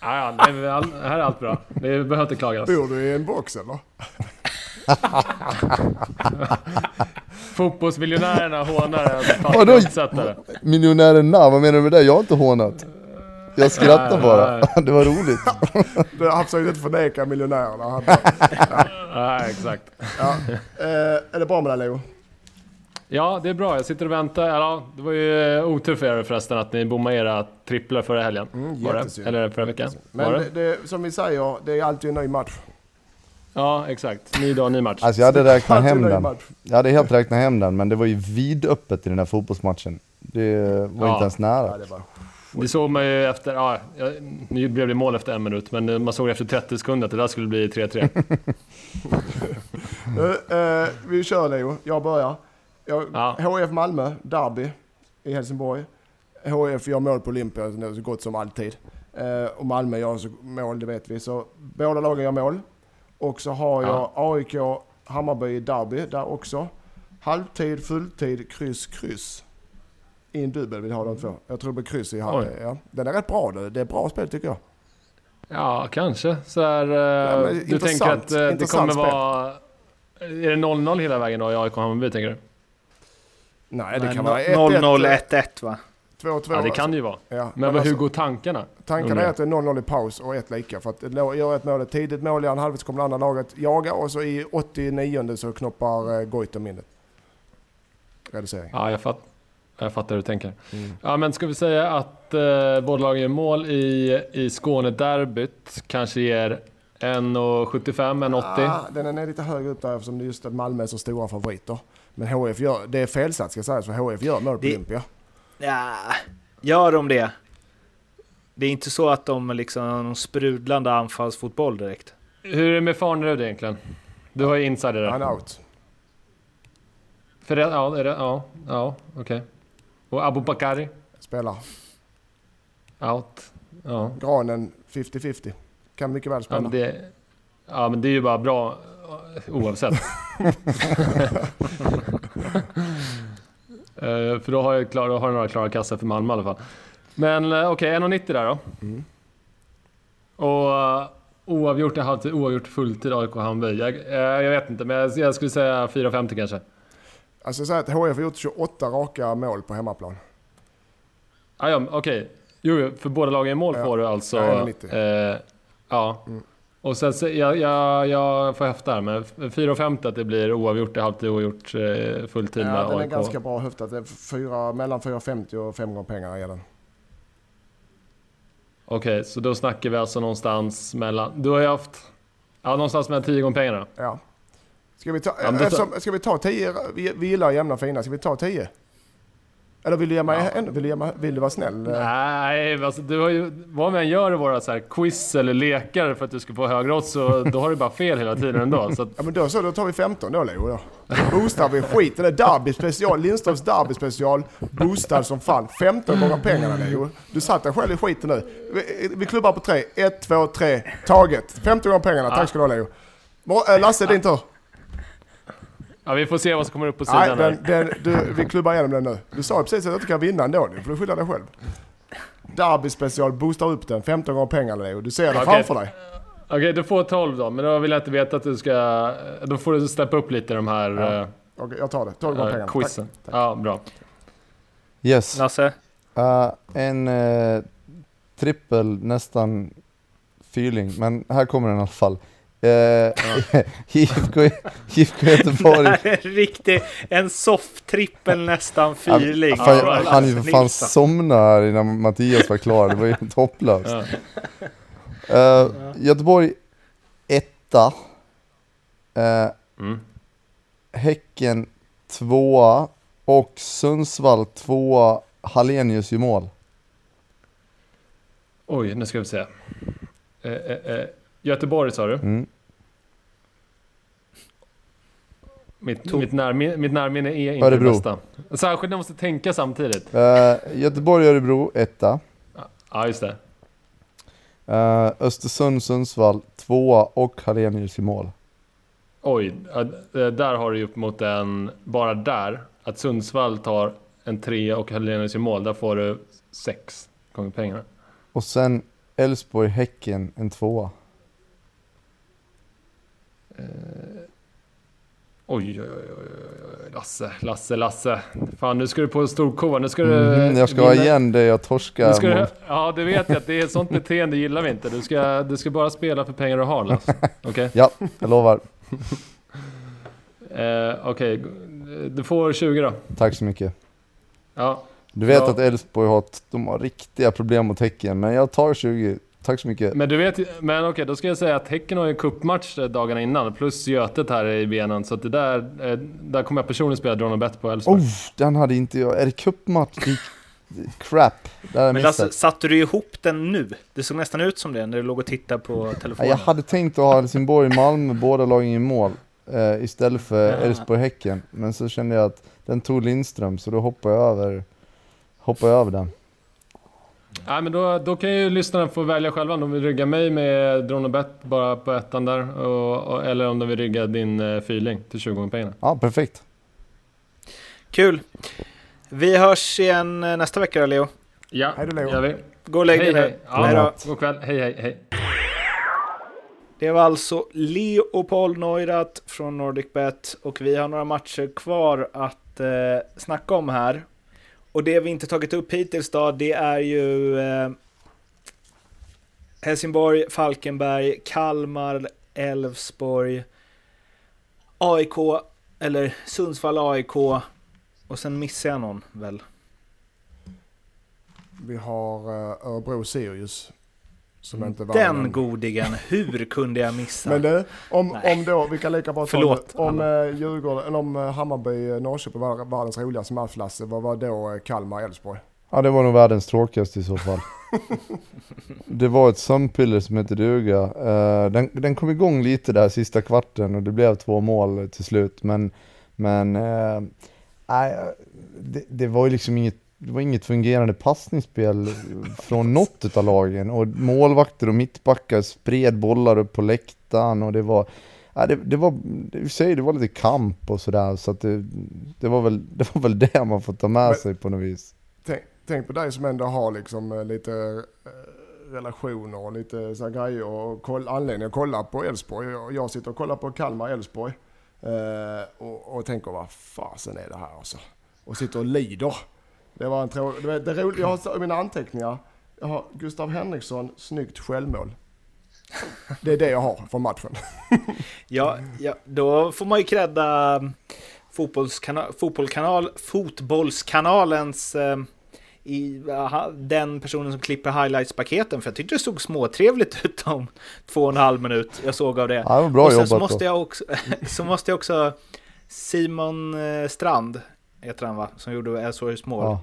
Ja, ja, nej, all, här är allt bra. Det behöver inte klagas. Bor du i en box eller? Fotbollsmiljonärerna hånar en Vadå? fattig uppsättare. Miljonären na, vad menar du med det? Jag har inte hånat. Jag skrattar Nej, bara. Det var roligt. Du har försökt inte förneka miljonärerna. Han- Nej, exakt. Ja. Eh, är det bra med dig Leo? Ja, det är bra. Jag sitter och väntar. Ja, det var ju eh, otur för er förresten att ni bommade era tripplar förra helgen. Mm, var det? Eller förra veckan? Men det? det? Som vi säger, det är alltid en ny match. Ja, exakt. Ny dag, ny match. Alltså jag hade räknat hem den. Jag hade helt räknat hem den, men det var ju vidöppet i den här fotbollsmatchen. Det var Ja. inte ens Ja, nära. det var. Det såg man ju efter, ja, nu blev det mål efter en minut, men man såg efter 30 sekunder att det där skulle bli 3-3. Nu, eh, vi kör Leo, jag börjar. Jag, Ja. HF Malmö, Derby i Helsingborg. HF gör mål på Olympia, det är så gott som alltid. Eh, och Malmö gör så mål, det vet vi. Så båda lagen gör mål. Och så har jag Ja. AIK Hammarby i Derby där också. Halvtid, fulltid, kryss, kryss. I en dubbel vill ha de två. Jag tror det blir kryss i halv. Ja. Den är rätt bra. Det det är bra spel tycker jag. Ja, kanske. Så här, eh, men du intressant- tänker att eh, det intressant kommer vara... Är det 0-0 hela vägen då i AIK Hammarby, tänker du? Nej, det Nej, kan no- vara 0-0, 1-1. 1-1 va? 2-2. Ja, det kan det ju vara. Ja, Men vad, alltså- hur går tankarna? Tanken Undrar är att det är 0-0 i paus och ett lika. För att lå- gör ett mål, ett tidigt mål i andra halvlek så kommer det andra laget jaga och så i 89 så knoppar eh, Goitom in det. Reducering. Ja, jag, fatt, jag fattar hur du tänker. Mm. Ja, men ska vi säga att eh, båda lagen gör mål i, i Skånederbyt kanske ger 1,75, 1,80? Ah, den är lite högre upp där eftersom det är just att Malmö är så stora favoriter. Men HF gör, det är felsatt ska sägas för HF gör mål på Olympia. Ja, gör de det? Det är inte så att de liksom har någon sprudlande anfallsfotboll direkt. Hur är det med Farnerud egentligen? Du har ju insider där. Han är out. För det, ja, är det, ja, ja okej. Och Abu Bakari? Spelar. Out. Ja. Granen 50-50. Kan mycket väl Ja spela. men, det, ja, men det är ju bara bra eh, oavsett. Eh, för då har jag, klar, då har jag några klara kassar för Malmö i alla fall. Men eh, okej, 1,90 där då. Mm. Och uh, oavgjort i halvtid, oavgjort fulltid AIK Hammarby. Jag, jag vet inte, men jag, jag skulle säga 4,50 kanske. Alltså så att HF har gjort 28 raka mål på hemmaplan. Ah, ja, okej. Jo, jo, för båda lagen i mål Ja. får du alltså... Ja, 1,90. Eh, ja. Mm. Och sen så, jag, jag, jag får häfta här, men 4,50 att det blir oavgjort i halvtid, oavgjort eh, fulltid med Ja, den är AIK. ganska bra höftat. Det är fyra, mellan 4,50 och 5 gånger pengarna är den. Okej, så då snackar vi alltså någonstans mellan... Du har ju haft... Ja, någonstans mellan 10 gånger pengarna. Ja. Ska vi ta, Ja, eftersom, ska vi ta 10? Vi, vi gillar jämna fina. Ska vi ta 10? Eller vill du ge mig Ja. en? Vill du, mig, vill du vara snäll? Nej, alltså, du har ju... Vad man gör i våra så här quiz eller lekar för att du ska få högre odds, så då har du bara fel hela tiden ändå. Så att, Ja men då så, då tar vi 15 då Leo då. Boostar vi skiten. Det är derby special, Lindströms derby special. Boostad som fan. 15 gånger pengarna Leo. Du satt dig själv i skiten nu. Vi, vi klubbar på tre. 1, 2, 3. Taget. 15 gånger pengarna. Tack ska du ha Leo. Äh, Lasse, din tur. Ja, vi får se vad som kommer upp på sidan Nej, den, den, du, vi klubbar igenom den nu. Du sa ju precis att du inte kan vinna ändå. Nu får du skylla dig själv. Derby special, boostar upp den. 15 gånger pengarna Leo. Du ser det Okej. framför dig. Okej, du får 12 då, men då vill jag inte veta att du ska... Då får du steppa upp lite de här Ja, eh, Okej, jag tar det. 12 gånger eh, pengarna. quizen. Tack. tack. Ja, bra. Yes. Lasse? Uh, en uh, trippel, nästan fyrling, men här kommer den i alla fall. Uh, IFK, IFK Göteborg. Riktig, en soft trippel nästan fyrling. Ja, jag hann ju för fan somna här innan Mattias var klar, det var ju helt hopplöst. Ja. Uh, Göteborg etta. Uh, Mm. Häcken tvåa och Sundsvall tvåa. Hallenius i mål. Oj, nu ska vi se. Eh, eh, eh, Göteborg sa du? Mm. Mitt, mitt, närminne, mitt närminne är inte Örebro. det bästa. Särskilt när jag måste tänka samtidigt. Eh, Göteborg-Örebro, etta. Ja, just det. Uh, Östersund-Sundsvall, tvåa och Hallenius i mål. Oj, eh, där har du ju upp mot en... Bara där, att Sundsvall tar en trea och Hallenius i mål, där får du sex gånger pengarna. Och sen Elfsborg-Häcken, en tvåa. Oj, oj, oj, oj, oj, Lasse, Lasse, Lasse. Fan, nu ska du på storkovan. Nu ska du... Mhm, jag ska ha vinna- igen det jag torskar. Du, ja, du vet ju att det är ett sånt beteende gillar vi inte. Du ska, du ska bara spela för pengar du har Lasse. Okej? Ja, jag lovar. Eh, Okej, du får 20 då. Tack så mycket. Ja, Du vet Ja. att Elfsborg har, de har riktiga problem mot Häcken, men jag tar 20. Tack så mycket. men du vet Men okej, då ska jag säga att Häcken har ju eh, dagarna innan. Plus Götet här i benen. Så att det där, eh, där kommer jag personligen spela Drone Bet på Elfsborg. Oh, den hade inte jag. Är det cupmatch? Det- Crap. Jag Men. Lasse, satte du ihop den nu? Det såg nästan ut som det när du låg och tittade på telefonen. jag hade tänkt att ha Helsingborg-Malmö, båda lagen i mål. Eh, istället för. Elfsborg-Häcken. Men så kände jag att den tog Lindström, så då hoppar jag över, hoppar jag över den. Nej, men då, då kan ju lyssnarna få välja själva om de vill rygga mig med Drone Bet bara på ettan där. Och, och, eller om de vill rygga din uh, feeling till 20 gånger pengarna. Ja, perfekt. Kul! Vi hörs igen eh, nästa vecka då, Leo. Ja, Hej då, Leo. gör vi. Gå och lägg dig Hej, nu. hej. Hej Ja, god kväll. Hej, hej, hej. Det var alltså Leopold Neurath från NordicBet och vi har några matcher kvar att eh, snacka om här. Och det vi inte tagit upp hittills då, det är ju eh, Helsingborg, Falkenberg, Kalmar, Elfsborg, AIK, eller Sundsvall AIK och sen missar jag någon väl. Vi har eh, Örebro-Sirius. Som inte var Den någon- godingen, hur kunde jag missa? Men du, om, Nej. om då, vi kan lika bra ta Förlåt. Om uh, Djurgården, eller om uh, Hammarby, uh, Norrköping var världens roligaste match Lasse, vad var då Kalmar, Elfsborg? Ja, det var nog världens tråkigaste i så fall. det var ett sömnpiller som hette duga. Eh, den, den kom igång lite där sista kvarten och det blev två mål till slut. Men, men eh, nej, det, det var ju liksom inget, det var inget fungerande passningsspel från något av lagen. Och målvakter och mittbackar spred bollar upp på läktaren och det var Ja, det, det var, i sig, det var lite kamp och sådär så att det, det, var väl, det var väl det man får ta med Men- sig på något vis. Tänk, tänk på dig som ändå har liksom uh, lite uh, relationer och lite så här grejer och koll, anledning att kolla på Elfsborg. Jag sitter och kollar på Kalmar, Elfsborg. Uh, och, och tänker vad fasen är det här alltså? Och sitter och lider. Det var en trå... Det, var- det roliga, jag har mina anteckningar, jag har Gustav Henriksson, snyggt självmål. Det är det jag har från matchen. Ja, ja, då får man ju credda fotbollskana, fotbollskanal, fotbollskanalens eh, i, aha, den personen som klipper highlights-paketen. För jag tyckte det såg småtrevligt ut om två och en halv minut jag såg av det. Ja, det var bra och sen jobbat så då. måste, jag också, så måste jag också Simon eh, Strand, heter han va, som gjorde Elfsborgs mål. Ja.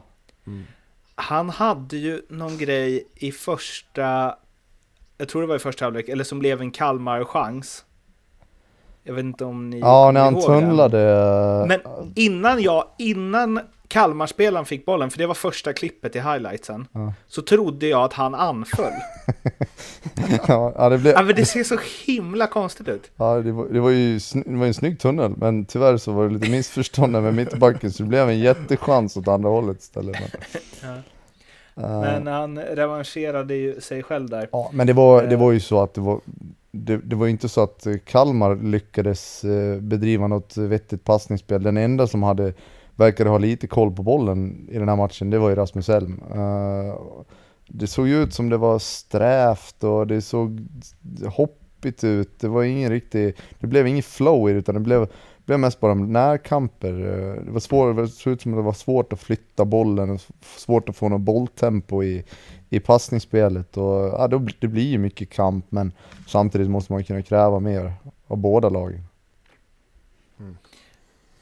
Han hade ju någon grej i första, jag tror det var i första halvlek, eller som blev en Kalmar-chans. Jag vet inte om ni Ja, när han tunnlade. Men innan jag, innan Kalmarspelaren fick bollen, för det var första klippet i highlightsen, Ja. så trodde jag att han anföll. ja, ja, det, blev, ja, men det ser så himla konstigt ut. ja, det, var, det, var ju, det var en snygg tunnel, men tyvärr så var det lite missförstånd med mittbacken, så det blev en jättechans åt andra hållet istället. Men, Eh, Men han revanscherade ju sig själv där. ja, men det, var, det eh, var ju så att det var, det, det var inte så att Kalmar lyckades eh, bedriva något vettigt passningsspel. Den enda som hade, verkade ha lite koll på bollen i den här matchen, det var ju Rasmus Elm. Eh, det såg ju ut som det var strävt och det såg hoppigt ut. Det var ingen riktig, det blev ingen flow i det utan det blev, blev mest bara närkamper. Eh, det var svår, det såg ut som att det var svårt att flytta bollen och svårt att få något bolltempo i, i passningsspelet. Och, ja, det blir ju mycket kamp men samtidigt måste man kunna kräva mer av båda lagen.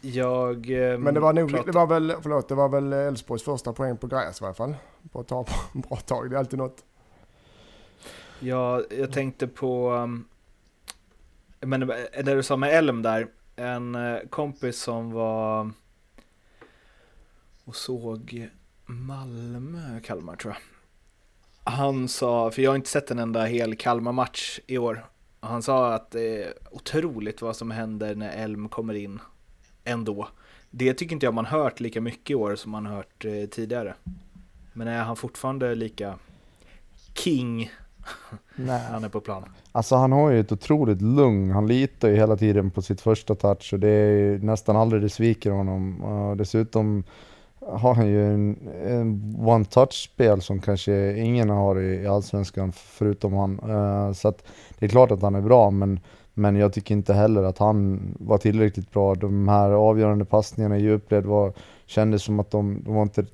Jag... eh, Men det var nog, det var väl, förlåt, det var väl Elfsborgs första poäng på gräs i alla fall. På ett tag, bra tag, det är alltid något. Ja, jag tänkte på... um, Men eh, det du sa med Elm där. en eh, kompis som var och såg Malmö, Kalmar tror jag. Han sa, för jag har inte sett en enda hel Kalmar-match i år. Han sa att det är otroligt vad som händer när Elm kommer in ändå. Det tycker inte jag man hört lika mycket i år som man hört eh, tidigare. Men är han fortfarande lika king Nej. när han är på plan? Alltså han har ju ett otroligt lugn, han litar ju hela tiden på sitt första touch och det är nästan aldrig det sviker honom. Och dessutom har han ju en, en one-touch-spel som kanske ingen har i, i Allsvenskan förutom han. Uh, så att det är klart att han är bra men, men jag tycker inte heller att han var tillräckligt bra. De här avgörande passningarna i djupled var, kändes som att de, de var inte,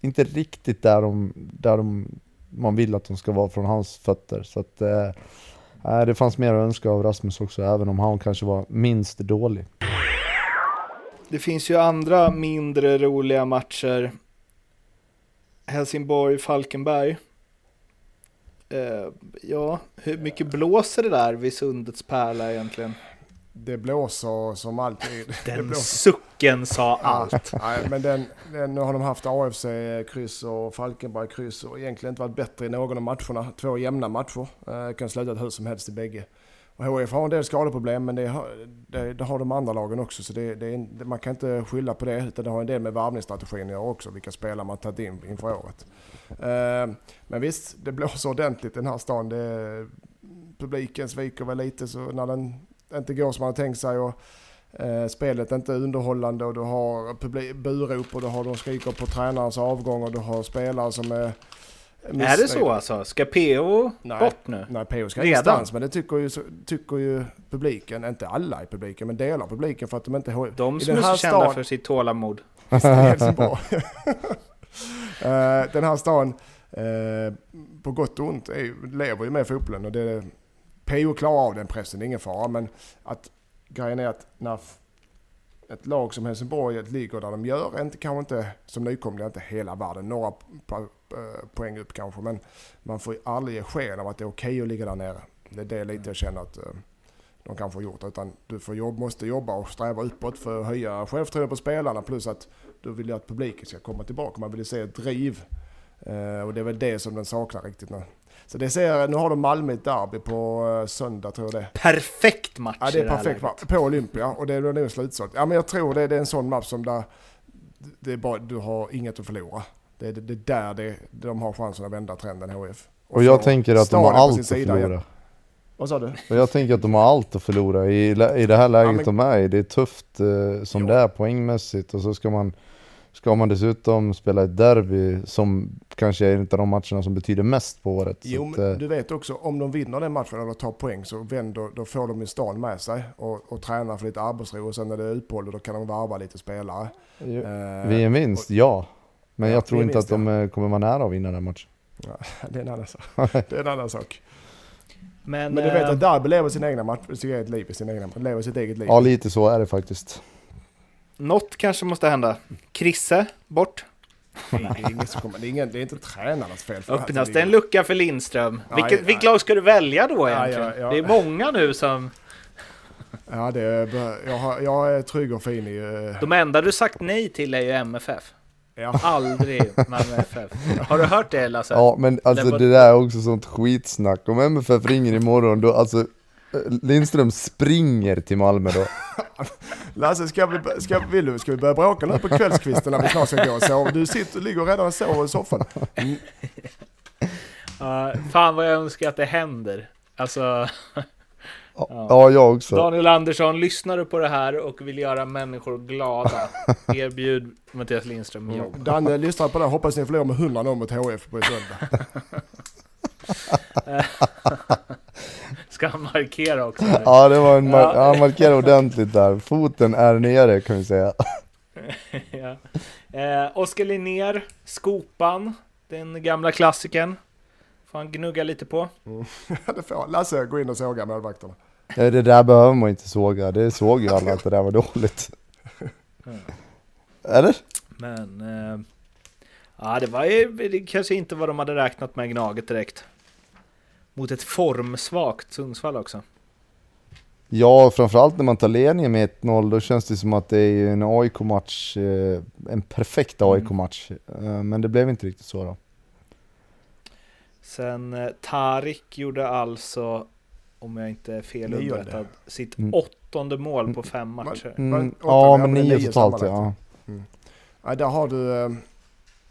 inte riktigt där, de, där de, man vill att de ska vara från hans fötter. Så att, eh, eh det fanns mer att önska av Rasmus också, även om han kanske var minst dålig. Det finns ju andra mindre roliga matcher. Helsingborg-Falkenberg. Eh, ja, hur mycket blåser det där vid Sundets pärla egentligen? Det blåser som alltid. Den sucken sa allt. Nej, men den, den, nu har de haft AFC kryss och Falkenberg kryss och egentligen inte varit bättre i någon av matcherna. Två jämna matcher. Eh, kan sluta hur som helst i bägge. Och HF har en del skadeproblem men det har, det, det har de andra lagen också så det, det, man kan inte skylla på det utan det har en del med varvningsstrategin att göra också, vilka spelare man tagit in inför året. Uh, men visst, det blåser ordentligt i den här stan. Det, publiken sviker väl lite så när den inte går som man har tänkt sig och uh, spelet är inte underhållande och du har publik, burop och du har de skriker på tränarens avgång och du har spelare som är är det så alltså? Ska PO nej, bort nu? Nej, PO ska ingenstans. Men det tycker ju, tycker ju publiken. Inte alla i publiken, men delar av publiken för att de inte... De som är så kända stan, för sitt tålamod. Eh, den här stan, eh, på gott och ont, är, lever ju med fotbollen. Och det, PO klarar av den pressen, ingen fara. Men att grejen är att när ett lag som Helsingborg ligger där de gör, inte, kanske inte som nykomlingar, inte hela världen, några eh, poäng upp kanske, men man får ju aldrig ge sken av att det är okej okay att ligga där nere. Det är det lite jag känner att de kanske har gjort, utan du får jobb, måste jobba och sträva uppåt för att höja självförtroendet på spelarna, plus att du vill ju att publiken ska komma tillbaka, man vill se ett driv. och det är väl det som den saknar riktigt nu. Så det ser, nu har de Malmö ett derby på söndag tror jag det Perfekt match Ja det är perfekt match. På Olympia och det är nog slutsålt. Ja men jag tror det, det är en sån match som där det är bara, du har inget att förlora. Det är det, det där det, de har chansen att vända trenden HF. Och, och jag tänker att de har allt att förlora. Vad sa du? Jag tänker att de har allt att förlora i, i det här läget ja, men... de är i. Det är tufft eh, som jo. det är poängmässigt och så ska man Ska man dessutom spela ett derby som kanske är en av de matcherna som betyder mest på året. Jo, att, men eh, du vet också om de vinner den matchen eller tar poäng så vänder, då får de ju stan med sig och, och tränar för lite arbetsro och sen när det är uppehåll då kan de varva lite spelare. Jo, eh, vid en vinst, och, ja. Men ja, jag tror inte att de ja. Eh, kommer vara nära att vinna den matchen. Ja, det är en annan sak. det är en annan sak. Men, men du vet att derby lever sin egna match, sitt eget liv, sin egna, lever sitt eget liv. Ja, lite så är det faktiskt. Något kanske måste hända. Krisse, bort. Det är, ingen som kommer, det, är ingen, det är inte tränarnas fel. För Öppnas det en lucka för Lindström? Ja, vilket, ja, vilket lag ska du välja då egentligen? Ja, det är många nu som... Ja, det är, jag, har, jag är trygg och fin i... Uh... De enda du sagt nej till är ju MFF. Ja. Aldrig Malmö FF. Har du hört det Lasse? Ja, men alltså det, det där är också sånt skitsnack. Om MFF ringer imorgon, då alltså Lindström springer till Malmö då. Lasse, ska vi, ska, vill du, ska vi börja bråka nu på kvällskvisten när vi snart ska gå och sova? Du sitter, ligger redan och sover i soffan. Mm. Uh, fan vad jag önskar att det händer. Alltså... ja. ja, jag också. Daniel Andersson, lyssnar du på det här och vill göra människor glada? Erbjud Mattias Lindström jobb. Mm. Danne, lyssnar på det. Hoppas ni förlorar med 100 mot HF på söndag. Ska han markera också? Ja, det var en mar ja. han markerade ordentligt där. Foten är nere kan vi säga. ja. eh, Oskar Linnér, Skopan, den gamla klassikern. Får han gnugga lite på. Mm. det får Lasse, gå in och såga målvakterna. Det där behöver man inte såga. Det såg ju alla att det där var dåligt. Mm. Eller? Men... Eh, ja, det var ju det kanske inte vad de hade räknat med Gnaget direkt mot ett formsvagt Sundsvall också. Ja, framförallt när man tar ledningen med 1-0, då känns det som att det är en AIK-match, eh, en perfekt Mm. AIK-match. Eh, Men det blev inte riktigt så då. Sen eh, Tarik gjorde alltså, om jag inte är fel underrättad, sitt Mm. åttonde mål på fem matcher. Mm, det åtta, ja, men nio totalt ja. sammanlagt. Ja, där har du, eh,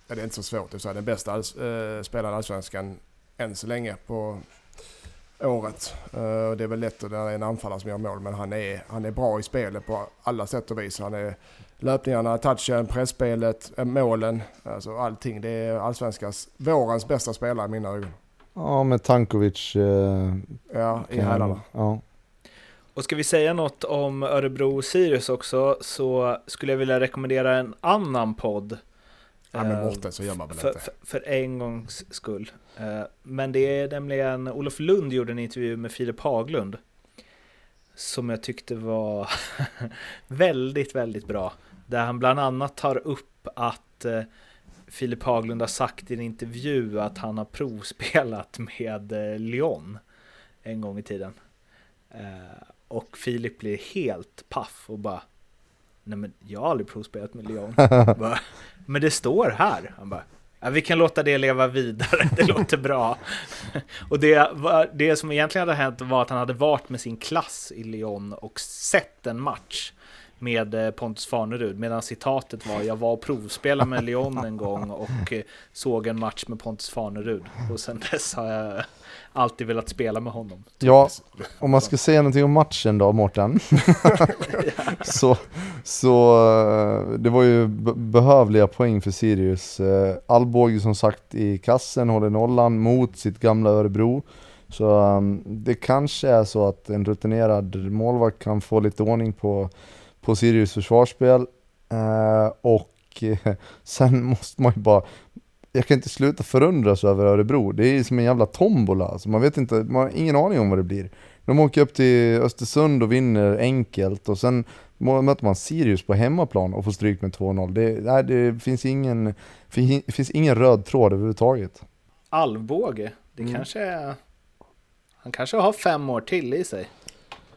ja, det är inte så svårt att säga, den bästa alls, eh, spelaren i Allsvenskan än så länge på året. Och det är väl lätt att det är en anfallare som gör mål, men han är, han är bra i spelet på alla sätt och vis. Han är löpningarna, touchen, pressspelet, eh, målen, alltså allting. Det är Allsvenskans, vårens bästa spelare i mina ögon. Ja, med Tankovic. Eh, Ja, i hälarna. Ja. Och ska vi säga något om Örebro Sirius också så skulle jag vilja rekommendera en annan podd. Ja, men Eh, Mårten så gör man väl för, inte. för, för en gångs skull. Eh, Men det är nämligen, Olof Lund gjorde en intervju med Filip Haglund. Som jag tyckte var väldigt, väldigt bra. Där han bland annat tar upp att eh, Filip Haglund har sagt i en intervju att han har provspelat med eh, Lyon en gång i tiden. Eh, Och Filip blir helt paff och bara Nej men jag har aldrig provspelat med Lyon. Bara, men det står här. Han bara, ja, vi kan låta det leva vidare, det låter bra. Och det, det som egentligen hade hänt var att han hade varit med sin klass i Lyon och sett en match med eh, Pontus Farnerud, medan citatet var jag var och provspelade med Lyon en gång och eh, såg en match med Pontus Farnerud. Och sen dess har jag alltid velat spela med honom. ja, om man ska säga någonting om matchen då, Mårten. så, så eh, det var ju behövliga poäng för Sirius. Allbåge som sagt i kassen håller nollan mot sitt gamla Örebro. Så um, det kanske är så att en rutinerad målvakt kan få lite ordning på, på Sirius försvarsspel. Eh, och sen måste man ju bara jag kan inte sluta förundras över Örebro. Det är som en jävla tombola. Alltså man vet inte, man har ingen aning om vad det blir. De åker upp till Östersund och vinner enkelt och sen möter man Sirius på hemmaplan och får stryk med 2-0. Det, nej, det finns ingen, fin- finns ingen röd tråd överhuvudtaget. Alvbåge, det Mm. kanske är... Han kanske har fem år till i sig.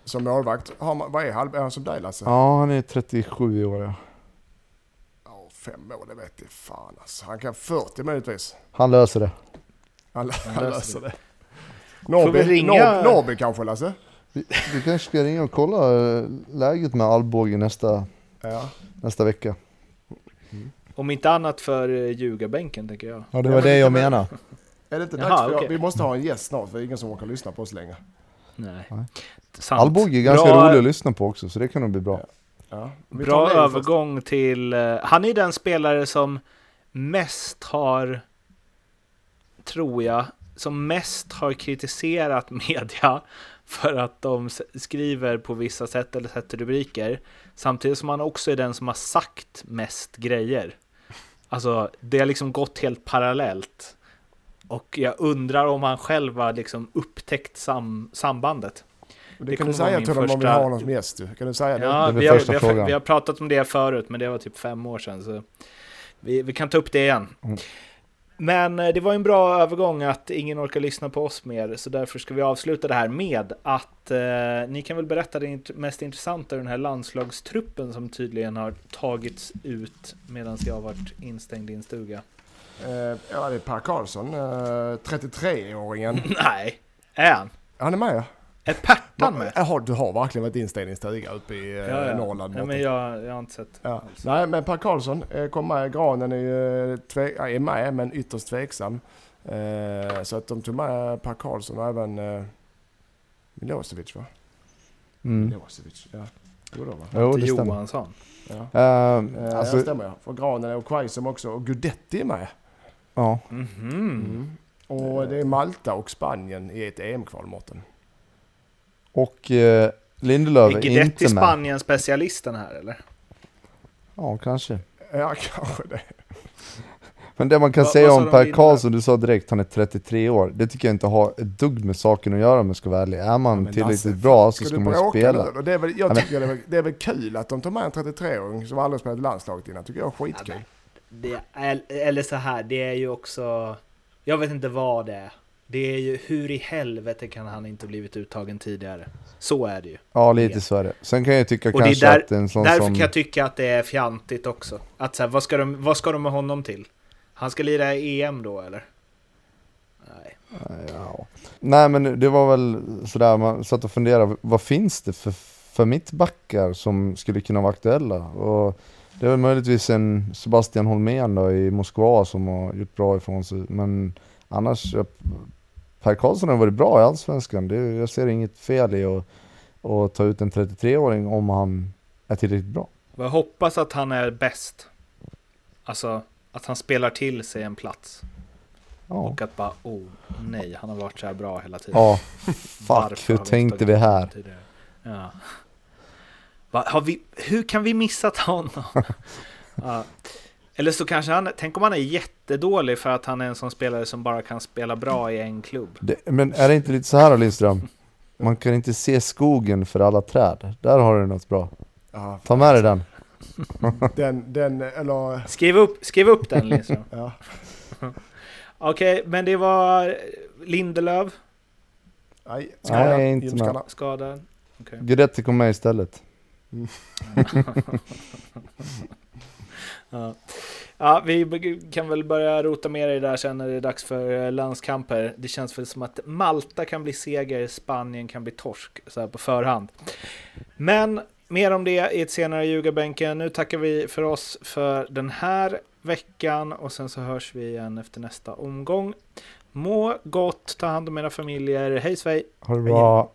Som målvakt, har man, vad är, halv, är han som dig Lasse? Ja, han är 37 i år ja. Ja, fem år, det vet jag fan alltså. Han kan 40 möjligtvis. Han löser det. Han, Han han löser löser det. Norrby, ringa- Norr- Norrby kanske Lasse? Vi, vi kanske ska ringa och kolla eh, läget med Alvbåge nästa, Ja. nästa vecka. Om inte annat för eh, ljugarbänken tänker jag. Ja, det var det jag menade. Är det inte Jaha, dags för, okej. Vi måste ha en gäst snart för det är ingen som orkar lyssna på oss längre. Nej. Nej. Sant. Alvbåge är ganska Bra- rolig att lyssna på också, så det kan nog bli bra. Ja. Tar Bra övergång till... eh, Han är den spelare som mest har, tror jag, som mest har kritiserat media för att de skriver på vissa sätt eller sätter rubriker. Samtidigt som han också är den som har sagt mest grejer. Alltså, det har liksom gått helt parallellt. Och jag undrar om han själv har liksom upptäckt sam sambandet. Det, Det kan du säga till honom om vi har honom som gäst. Kan du säga det? Ja, väl vi har, vi, har, vi har pratat om det förut, men det var typ fem år sedan. Så vi, vi kan ta upp det igen. Mm. Men eh, det var en bra övergång att ingen orkar lyssna på oss mer, så därför ska vi avsluta det här med att eh, ni kan väl berätta det mest intressanta ur den här landslagstruppen som tydligen har tagits ut medan jag har varit instängd i en stuga. Eh, ja, det är Per Karlsson, eh, 33-åringen. Nej, är han? Han är med. Är Pertan med? Jaha, du har verkligen varit instängd i en stuga uppe i eh, Norrland. Nej, Mårten. men jag, jag har inte sett. Ja. alls. Nej, men Per Karlsson eh, kom med. Granen är ju eh, tve- ja, är med, men ytterst tveksam. Eh, så att de tog med Per Karlsson och även eh, Milosevic va? Mm. Milosevic, ja. Jo då va? Jo, det stämmer. Johansson. Ja. Eh, Eh, alltså, det stämmer ja. För Granen och Quaisum också. Och Gudetti är med. Ja. Mhm. Mm. Och det är Malta och Spanien i ett EM-kval, Mårten. Och eh, Lindelöf Är är inte med. Spanien specialisten här eller? Ja, kanske. Ja, kanske det. Men det man kan Vad- säga om Per? Karlsson, du sa direkt han är 33 år. Det tycker jag inte har ett dugg med saken att göra om jag ska vara ärlig. Är man Men tillräckligt Lasse, bra så Ska ska man ju spela. Det är väl, jag Ja, men- tycker det, är väl, det är väl kul att de tar med en 33-åring som aldrig spelat i landslaget innan. tycker jag är skitkul. Det eller så här, det är ju också... Jag vet inte vad det är. Det är ju hur i helvete kan han inte blivit uttagen tidigare? Så är det ju. Ja, lite så är det. Sen kan jag tycka Och kanske där- att en sån Därför som... kan jag tycka att det är fjantigt också. Att så här, vad, ska de, vad ska de med honom till? Han ska lira EM då eller? Nej. Ja. Nej men det var väl sådär, man satt och funderade, vad finns det för, för mittbackar som skulle kunna vara aktuella? Och det är väl möjligtvis en Sebastian Holmén då i Moskva som har gjort bra ifrån sig, men annars, Per Karlsson har varit bra i Allsvenskan, det, jag ser inget fel i att, att ta ut en 33-åring om han är tillräckligt bra. Jag hoppas att han är bäst. Alltså att han spelar till sig en plats. Ja, Och att bara, oh nej, han har varit så här bra hela tiden. ja fuck, hur tänkte vi här? Ja. Va, har vi, hur kan vi missat honom? ja. Eller så kanske han, tänk om han är jättedålig för att han är en sån spelare som bara kan spela bra i en klubb. Det, men är det inte lite så här Lindström? Man kan inte se skogen för alla träd. Där har du något bra. Ja, Ta med dig den. den, den, eller Skriv upp, skriv upp den Lindström. ja. Okej, men det var Lindelöf Nej, Nej, inte Ljumskarna. skadad. Okej. Guidetti kom med istället. Ja. ja, vi kan väl börja rota mer i det där sen när det är dags för eh, landskamper. Det känns väl som att Malta kan bli seger, Spanien kan bli torsk så här på förhand. Men mer om det i ett senare ljugarbänken. Nu tackar vi för oss för den här veckan och sen så hörs vi igen efter nästa omgång. Må gott, ta hand om era familjer. Hej svej! Ha det bra.